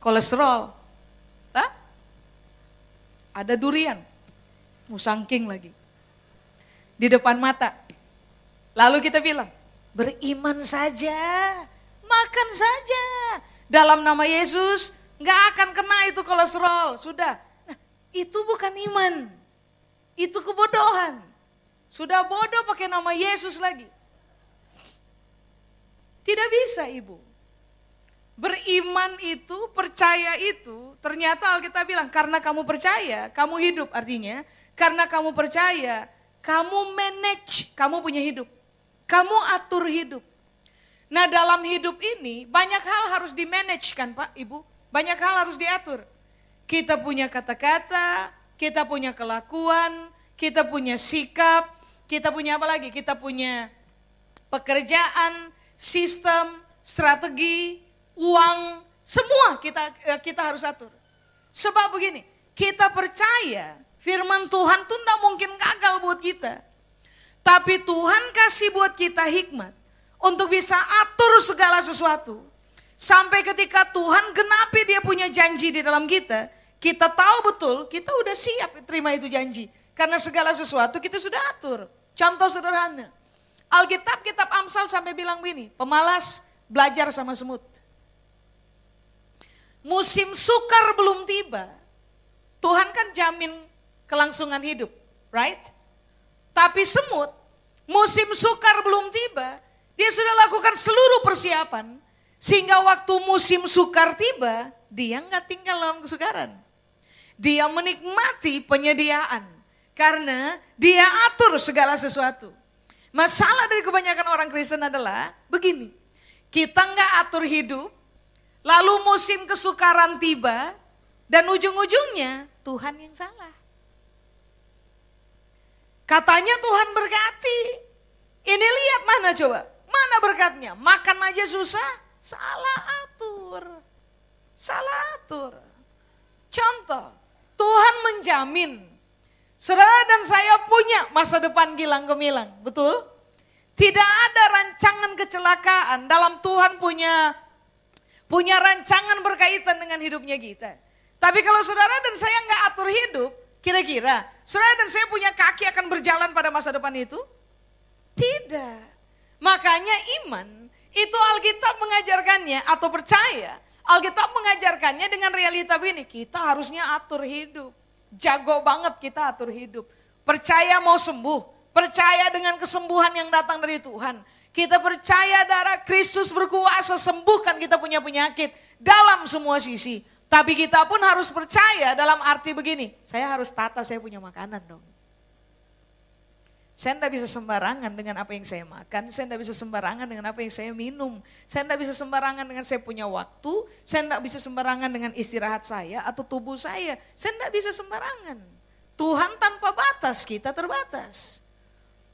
[SPEAKER 2] kolesterol. Ada durian. Musangking lagi. Di depan mata. Lalu kita bilang, beriman saja. Makan saja. Dalam nama Yesus, nggak akan kena itu kolesterol. Sudah, itu bukan iman. Itu kebodohan. Sudah bodoh pakai nama Yesus lagi. Tidak bisa ibu. Beriman itu, percaya itu, ternyata Alkitab bilang karena kamu percaya, kamu hidup artinya. Karena kamu percaya, kamu manage, kamu punya hidup. Kamu atur hidup. Nah dalam hidup ini banyak hal harus di manage kan Pak, Ibu. Banyak hal harus diatur. Kita punya kata-kata, kita punya kelakuan, kita punya sikap, kita punya apa lagi? Kita punya pekerjaan, sistem, strategi, uang, semua kita eh, kita harus atur. Sebab begini, kita percaya firman Tuhan tuh tidak mungkin gagal buat kita. Tapi Tuhan kasih buat kita hikmat untuk bisa atur segala sesuatu. Sampai ketika Tuhan genapi dia punya janji di dalam kita, kita tahu betul kita udah siap terima itu janji. Karena segala sesuatu kita sudah atur. Contoh sederhana. Alkitab, kitab Amsal sampai bilang begini, pemalas belajar sama semut. Musim sukar belum tiba. Tuhan kan jamin kelangsungan hidup, right? Tapi semut, musim sukar belum tiba, dia sudah lakukan seluruh persiapan sehingga waktu musim sukar tiba, dia nggak tinggal dalam kesukaran. Dia menikmati penyediaan karena dia atur segala sesuatu. Masalah dari kebanyakan orang Kristen adalah begini, kita nggak atur hidup, lalu musim kesukaran tiba, dan ujung-ujungnya Tuhan yang salah. Katanya Tuhan berkati, ini lihat mana coba, mana berkatnya? Makan aja susah, Salah atur. Salah atur. Contoh, Tuhan menjamin saudara dan saya punya masa depan gilang gemilang, betul? Tidak ada rancangan kecelakaan dalam Tuhan punya punya rancangan berkaitan dengan hidupnya kita. Tapi kalau saudara dan saya nggak atur hidup, kira-kira saudara dan saya punya kaki akan berjalan pada masa depan itu? Tidak. Makanya iman itu Alkitab mengajarkannya atau percaya. Alkitab mengajarkannya dengan realita ini. Kita harusnya atur hidup. Jago banget kita atur hidup. Percaya mau sembuh. Percaya dengan kesembuhan yang datang dari Tuhan. Kita percaya darah Kristus berkuasa sembuhkan kita punya penyakit dalam semua sisi. Tapi kita pun harus percaya dalam arti begini. Saya harus tata saya punya makanan dong. Saya tidak bisa sembarangan dengan apa yang saya makan, saya tidak bisa sembarangan dengan apa yang saya minum, saya tidak bisa sembarangan dengan saya punya waktu, saya tidak bisa sembarangan dengan istirahat saya atau tubuh saya, saya tidak bisa sembarangan. Tuhan tanpa batas, kita terbatas.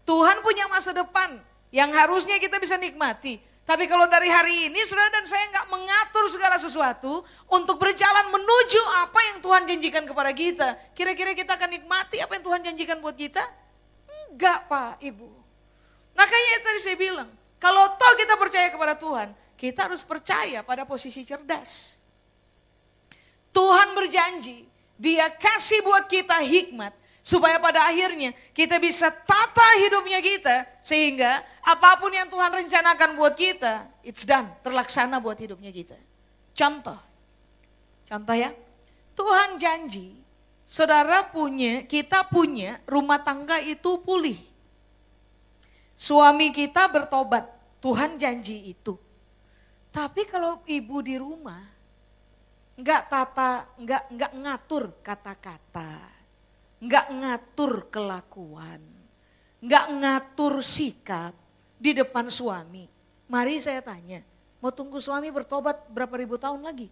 [SPEAKER 2] Tuhan punya masa depan yang harusnya kita bisa nikmati. Tapi kalau dari hari ini saudara dan saya nggak mengatur segala sesuatu untuk berjalan menuju apa yang Tuhan janjikan kepada kita. Kira-kira kita akan nikmati apa yang Tuhan janjikan buat kita? Enggak Pak, Ibu. Nah kayaknya tadi saya bilang, kalau toh kita percaya kepada Tuhan, kita harus percaya pada posisi cerdas. Tuhan berjanji, dia kasih buat kita hikmat, supaya pada akhirnya kita bisa tata hidupnya kita, sehingga apa pun yang Tuhan rencanakan buat kita, it's done, terlaksana buat hidupnya kita. Contoh. Contoh ya. Tuhan janji, saudara punya, kita punya rumah tangga itu pulih. Suami kita bertobat, Tuhan janji itu. Tapi kalau ibu di rumah, nggak tata, nggak nggak ngatur kata-kata, nggak ngatur kelakuan, nggak ngatur sikap di depan suami. Mari saya tanya, mau tunggu suami bertobat berapa ribu tahun lagi?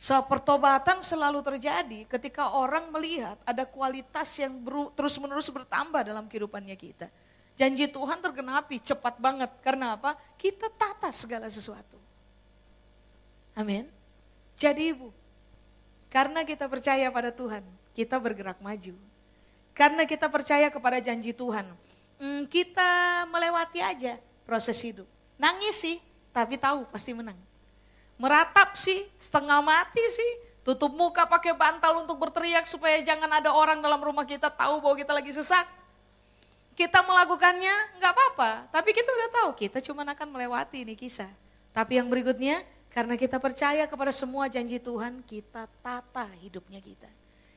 [SPEAKER 2] So, pertobatan selalu terjadi ketika orang melihat ada kualitas yang terus-menerus bertambah dalam kehidupannya kita. Janji Tuhan tergenapi cepat banget. Karena apa? Kita tata segala sesuatu. Amin. Jadi ibu, karena kita percaya pada Tuhan, kita bergerak maju. Karena kita percaya kepada janji Tuhan, hmm, kita melewati aja proses hidup. Nangis sih, tapi tahu pasti menang meratap sih, setengah mati sih, tutup muka pakai bantal untuk berteriak supaya jangan ada orang dalam rumah kita tahu bahwa kita lagi sesak. Kita melakukannya nggak apa-apa, tapi kita udah tahu kita cuma akan melewati ini kisah. Tapi yang berikutnya, karena kita percaya kepada semua janji Tuhan, kita tata hidupnya kita.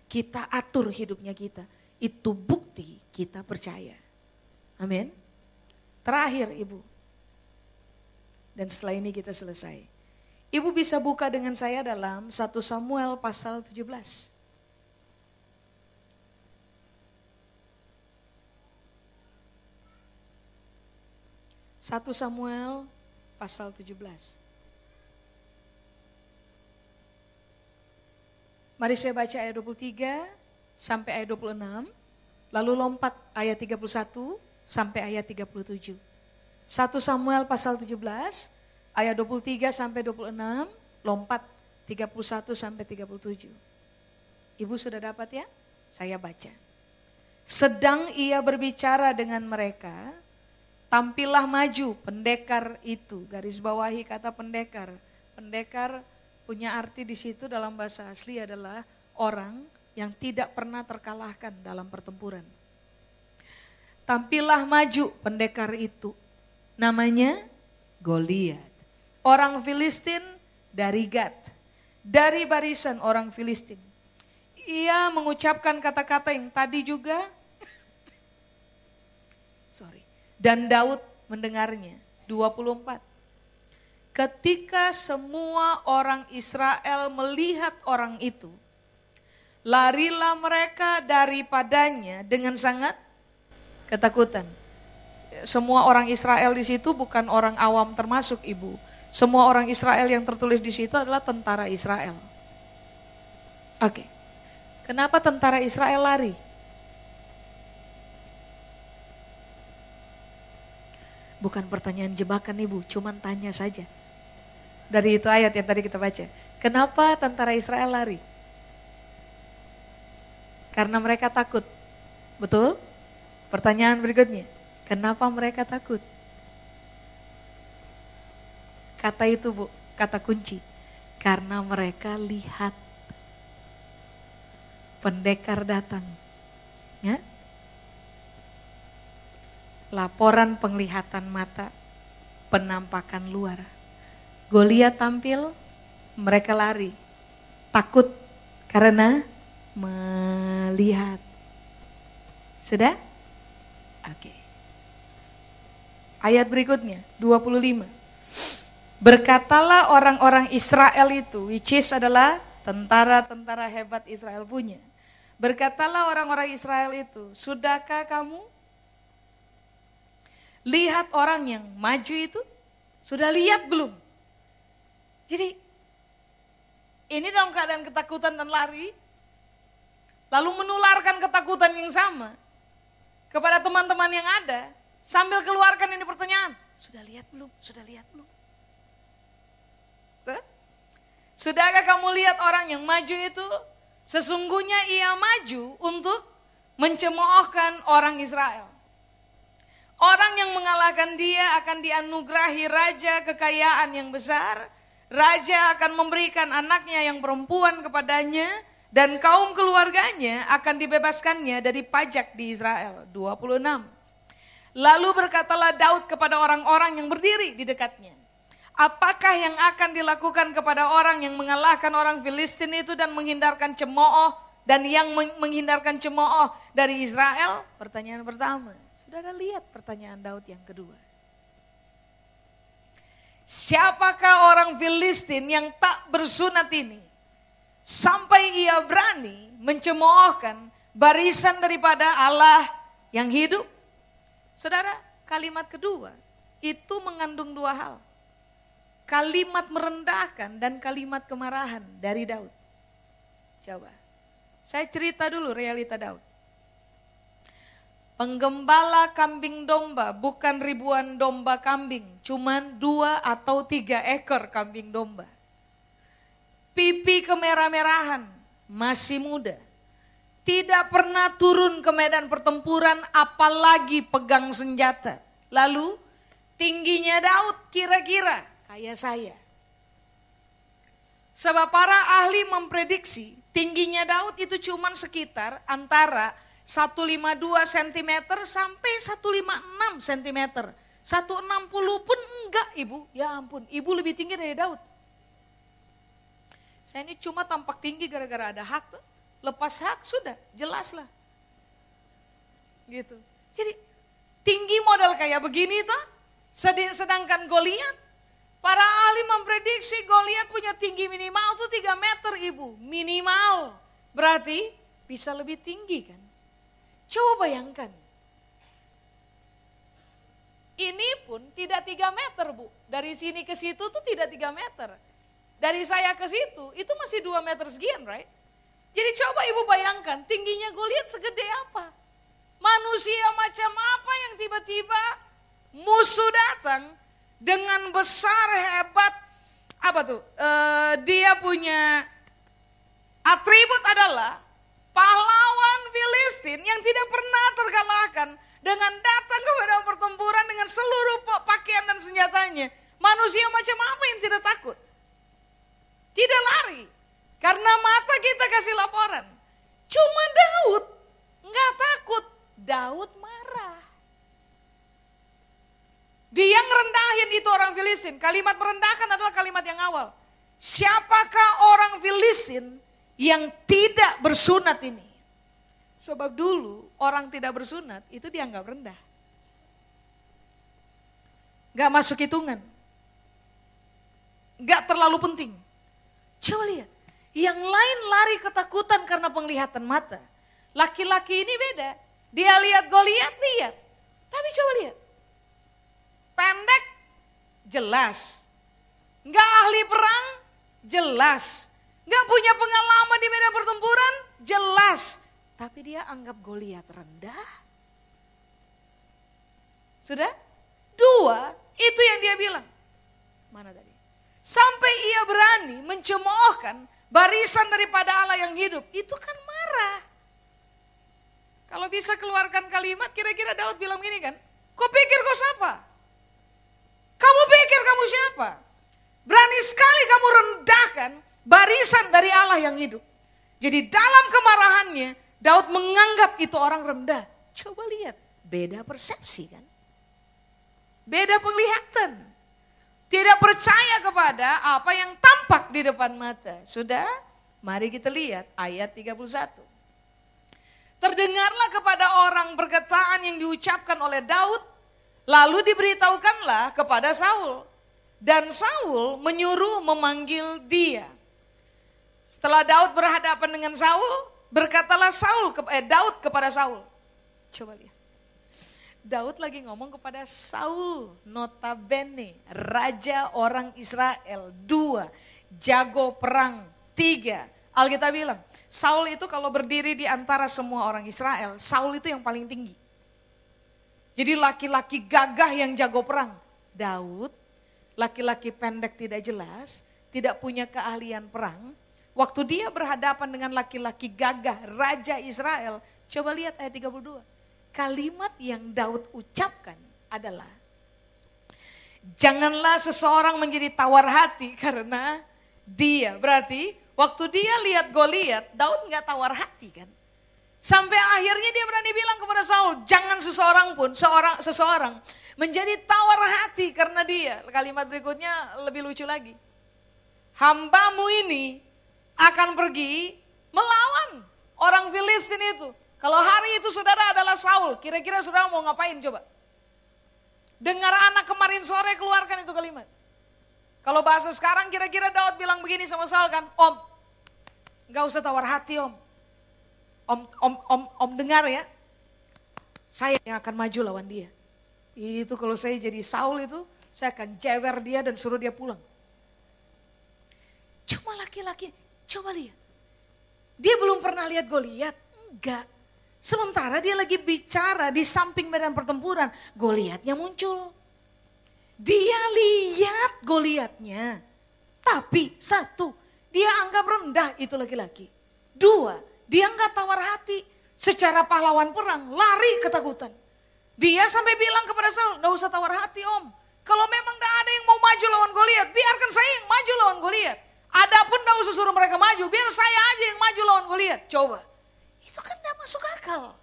[SPEAKER 2] Kita atur hidupnya kita. Itu bukti kita percaya. Amin. Terakhir Ibu. Dan setelah ini kita selesai. Ibu bisa buka dengan saya dalam 1 Samuel pasal 17. Satu Samuel pasal 17. Mari saya baca ayat 23 sampai ayat 26, lalu lompat ayat 31 sampai ayat 37. 1 Samuel pasal 17 ayat 23 sampai 26, lompat 31 sampai 37. Ibu sudah dapat ya? Saya baca. Sedang ia berbicara dengan mereka, tampillah maju pendekar itu. Garis bawahi kata pendekar. Pendekar punya arti di situ dalam bahasa asli adalah orang yang tidak pernah terkalahkan dalam pertempuran. Tampillah maju pendekar itu. Namanya Goliat orang Filistin dari Gad, dari barisan orang Filistin. Ia mengucapkan kata-kata yang tadi juga, sorry, dan Daud mendengarnya. 24. Ketika semua orang Israel melihat orang itu, larilah mereka daripadanya dengan sangat ketakutan. Semua orang Israel di situ bukan orang awam termasuk ibu semua orang Israel yang tertulis di situ adalah tentara Israel. Oke. Kenapa tentara Israel lari? Bukan pertanyaan jebakan ibu, cuman tanya saja. Dari itu ayat yang tadi kita baca. Kenapa tentara Israel lari? Karena mereka takut. Betul? Pertanyaan berikutnya. Kenapa mereka takut? Kata itu bu, kata kunci. Karena mereka lihat pendekar datang. Ya? Laporan penglihatan mata, penampakan luar. Goliat tampil, mereka lari. Takut karena melihat. Sudah? Oke. Ayat berikutnya, 25. Berkatalah orang-orang Israel itu, which is adalah tentara-tentara hebat Israel punya. Berkatalah orang-orang Israel itu, sudahkah kamu lihat orang yang maju itu? Sudah lihat belum? Jadi ini dalam keadaan ketakutan dan lari, lalu menularkan ketakutan yang sama kepada teman-teman yang ada, sambil keluarkan ini pertanyaan, sudah lihat belum? Sudah lihat belum? Sudahkah kamu lihat orang yang maju itu? Sesungguhnya ia maju untuk mencemoohkan orang Israel. Orang yang mengalahkan dia akan dianugerahi raja kekayaan yang besar. Raja akan memberikan anaknya yang perempuan kepadanya dan kaum keluarganya akan dibebaskannya dari pajak di Israel. 26. Lalu berkatalah Daud kepada orang-orang yang berdiri di dekatnya. Apakah yang akan dilakukan kepada orang yang mengalahkan orang Filistin itu dan menghindarkan cemooh dan yang menghindarkan cemooh dari Israel? Pertanyaan pertama. Saudara lihat pertanyaan Daud yang kedua. Siapakah orang Filistin yang tak bersunat ini? Sampai ia berani mencemoohkan barisan daripada Allah yang hidup. Saudara, kalimat kedua itu mengandung dua hal kalimat merendahkan dan kalimat kemarahan dari Daud. Coba, saya cerita dulu realita Daud. Penggembala kambing domba bukan ribuan domba kambing, cuman dua atau tiga ekor kambing domba. Pipi kemerah-merahan, masih muda. Tidak pernah turun ke medan pertempuran apalagi pegang senjata. Lalu tingginya Daud kira-kira kayak saya. Sebab para ahli memprediksi tingginya Daud itu cuma sekitar antara 152 cm sampai 156 cm. 160 pun enggak ibu, ya ampun, ibu lebih tinggi dari Daud. Saya ini cuma tampak tinggi gara-gara ada hak tuh. Lepas hak sudah, jelas lah. Gitu. Jadi tinggi modal kayak begini tuh. Sedangkan Goliat Para ahli memprediksi Goliat punya tinggi minimal tuh 3 meter ibu. Minimal. Berarti bisa lebih tinggi kan. Coba bayangkan. Ini pun tidak 3 meter bu. Dari sini ke situ tuh tidak 3 meter. Dari saya ke situ itu masih 2 meter sekian right. Jadi coba ibu bayangkan tingginya Goliat segede apa. Manusia macam apa yang tiba-tiba musuh datang dengan besar hebat apa tuh? Uh, dia punya atribut adalah pahlawan Filistin yang tidak pernah terkalahkan dengan datang ke medan pertempuran dengan seluruh pakaian dan senjatanya. Manusia macam apa yang tidak takut? Tidak lari. Karena mata kita kasih laporan. Cuma Daud nggak takut. Daud marah. Dia ngerendahin itu orang Filistin. Kalimat merendahkan adalah kalimat yang awal. Siapakah orang Filistin yang tidak bersunat ini? Sebab dulu orang tidak bersunat itu dianggap rendah. Gak masuk hitungan. Gak terlalu penting. Coba lihat. Yang lain lari ketakutan karena penglihatan mata. Laki-laki ini beda. Dia lihat Goliat, lihat. Tapi coba lihat. Pendek, jelas. Nggak ahli perang, jelas. Nggak punya pengalaman di medan pertempuran, jelas. Tapi dia anggap Goliat rendah. Sudah? Dua, itu yang dia bilang. Mana tadi? Sampai ia berani mencemoohkan barisan daripada Allah yang hidup. Itu kan marah. Kalau bisa keluarkan kalimat, kira-kira Daud bilang gini kan, kau pikir kau siapa? Kamu pikir kamu siapa? Berani sekali kamu rendahkan barisan dari Allah yang hidup. Jadi dalam kemarahannya Daud menganggap itu orang rendah. Coba lihat, beda persepsi kan? Beda penglihatan. Tidak percaya kepada apa yang tampak di depan mata. Sudah? Mari kita lihat ayat 31. Terdengarlah kepada orang perkataan yang diucapkan oleh Daud Lalu diberitahukanlah kepada Saul. Dan Saul menyuruh memanggil dia. Setelah Daud berhadapan dengan Saul, berkatalah Saul eh, Daud kepada Saul. Coba lihat. Daud lagi ngomong kepada Saul, notabene raja orang Israel, dua, jago perang, tiga. Alkitab bilang, Saul itu kalau berdiri di antara semua orang Israel, Saul itu yang paling tinggi. Jadi laki-laki gagah yang jago perang. Daud, laki-laki pendek tidak jelas, tidak punya keahlian perang. Waktu dia berhadapan dengan laki-laki gagah, Raja Israel. Coba lihat ayat 32. Kalimat yang Daud ucapkan adalah, Janganlah seseorang menjadi tawar hati karena dia. Berarti waktu dia lihat Goliat, Daud nggak tawar hati kan. Sampai akhirnya dia berani bilang kepada Saul, jangan seseorang pun, seorang seseorang menjadi tawar hati karena dia. Kalimat berikutnya lebih lucu lagi. Hambamu ini akan pergi melawan orang Filistin itu. Kalau hari itu saudara adalah Saul, kira-kira saudara mau ngapain coba? Dengar anak kemarin sore keluarkan itu kalimat. Kalau bahasa sekarang kira-kira Daud bilang begini sama Saul kan, Om, nggak usah tawar hati om. Om, om, om, om dengar ya, saya yang akan maju lawan dia. Itu kalau saya jadi Saul itu, saya akan jewer dia dan suruh dia pulang. Cuma laki-laki, coba lihat. Dia belum pernah lihat Goliat, enggak. Sementara dia lagi bicara di samping medan pertempuran, Goliatnya muncul. Dia lihat Goliatnya. Tapi satu, dia anggap rendah itu laki-laki. Dua, dia nggak tawar hati. Secara pahlawan perang, lari ketakutan. Dia sampai bilang kepada Saul, nggak usah tawar hati om. Kalau memang tidak ada yang mau maju lawan Goliat, biarkan saya yang maju lawan Goliat. Adapun nggak usah suruh mereka maju, biar saya aja yang maju lawan Goliat. Coba, itu kan tidak masuk akal.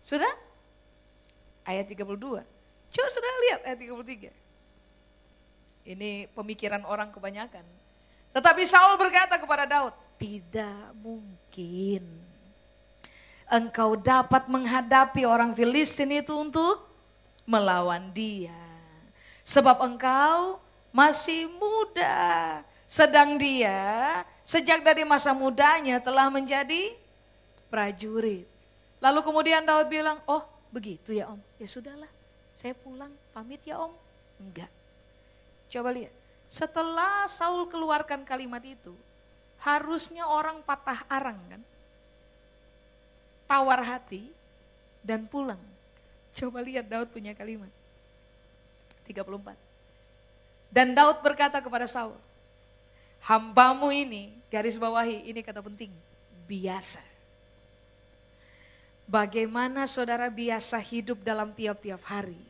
[SPEAKER 2] Sudah? Ayat 32. Coba sudah lihat ayat 33. Ini pemikiran orang kebanyakan. Tetapi Saul berkata kepada Daud, tidak mungkin engkau dapat menghadapi orang Filistin itu untuk melawan dia. Sebab engkau masih muda. Sedang dia sejak dari masa mudanya telah menjadi prajurit. Lalu kemudian Daud bilang, oh begitu ya om, ya sudahlah saya pulang, pamit ya om. Enggak. Coba lihat, setelah Saul keluarkan kalimat itu, harusnya orang patah arang kan. Tawar hati dan pulang. Coba lihat Daud punya kalimat. 34. Dan Daud berkata kepada Saul, hambamu ini, garis bawahi, ini kata penting, biasa. Bagaimana saudara biasa hidup dalam tiap-tiap hari,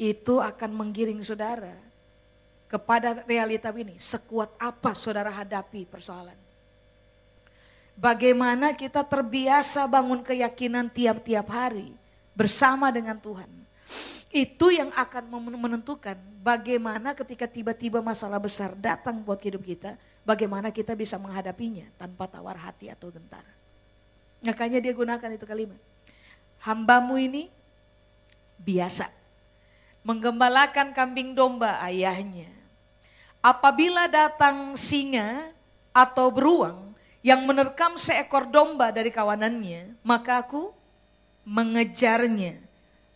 [SPEAKER 2] itu akan menggiring saudara kepada realita ini. Sekuat apa saudara hadapi persoalan. Bagaimana kita terbiasa bangun keyakinan tiap-tiap hari bersama dengan Tuhan. Itu yang akan menentukan bagaimana ketika tiba-tiba masalah besar datang buat hidup kita, bagaimana kita bisa menghadapinya tanpa tawar hati atau gentar. Makanya dia gunakan itu kalimat. Hambamu ini biasa. Menggembalakan kambing domba ayahnya. Apabila datang singa atau beruang yang menerkam seekor domba dari kawanannya, maka aku mengejarnya,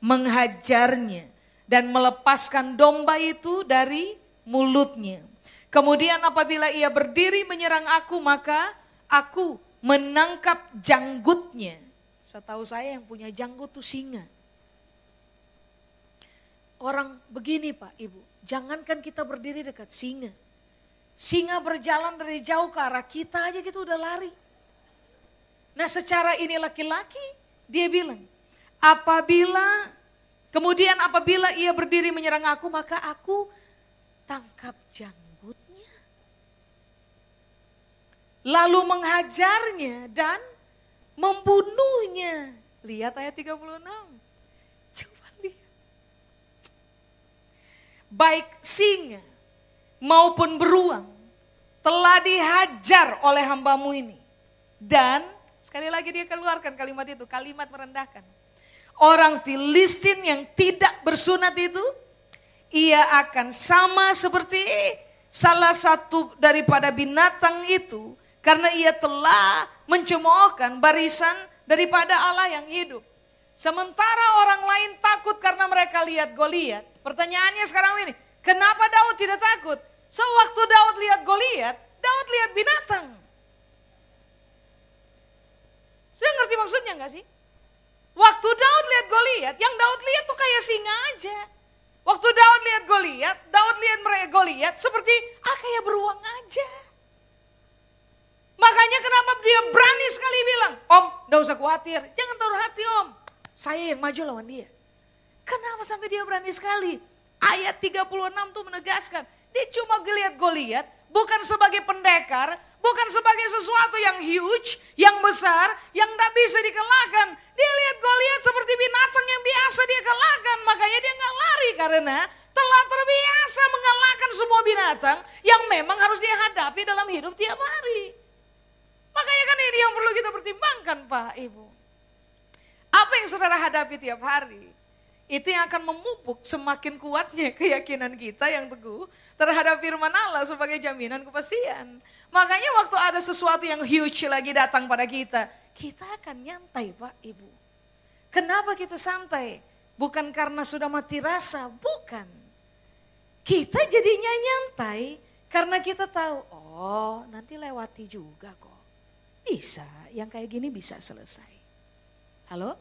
[SPEAKER 2] menghajarnya, dan melepaskan domba itu dari mulutnya. Kemudian apabila ia berdiri menyerang aku, maka aku menangkap janggutnya. Setahu saya yang punya janggut itu singa. Orang begini Pak Ibu, jangankan kita berdiri dekat singa. Singa berjalan dari jauh ke arah kita aja gitu udah lari. Nah secara ini laki-laki dia bilang, apabila kemudian apabila ia berdiri menyerang aku maka aku tangkap janggut lalu menghajarnya dan membunuhnya. Lihat ayat 36. Coba lihat. Baik singa maupun beruang telah dihajar oleh hambamu ini. Dan sekali lagi dia keluarkan kalimat itu, kalimat merendahkan. Orang Filistin yang tidak bersunat itu, ia akan sama seperti salah satu daripada binatang itu karena ia telah mencemoohkan barisan daripada Allah yang hidup. Sementara orang lain takut karena mereka lihat Goliat. Pertanyaannya sekarang ini, kenapa Daud tidak takut? Sewaktu Daud lihat Goliat, Daud lihat binatang. Sudah ngerti maksudnya nggak sih? Waktu Daud lihat Goliat, yang Daud lihat tuh kayak singa aja. Waktu Daud lihat Goliat, Daud lihat mereka Goliat seperti ah kayak beruang aja. Makanya kenapa dia berani sekali bilang, Om, gak usah khawatir, jangan taruh hati Om. Saya yang maju lawan dia. Kenapa sampai dia berani sekali? Ayat 36 tuh menegaskan, dia cuma geliat Goliat bukan sebagai pendekar, Bukan sebagai sesuatu yang huge, yang besar, yang tidak bisa dikalahkan. Dia lihat Goliat seperti binatang yang biasa dia kalahkan. Makanya dia nggak lari karena telah terbiasa mengalahkan semua binatang yang memang harus dia hadapi dalam hidup tiap hari. Makanya kan ini yang perlu kita pertimbangkan Pak Ibu. Apa yang saudara hadapi tiap hari? Itu yang akan memupuk semakin kuatnya keyakinan kita yang teguh terhadap firman Allah sebagai jaminan kepastian. Makanya waktu ada sesuatu yang huge lagi datang pada kita, kita akan nyantai Pak Ibu. Kenapa kita santai? Bukan karena sudah mati rasa, bukan. Kita jadinya nyantai karena kita tahu, oh nanti lewati juga kok. Bisa, yang kayak gini bisa selesai. Halo?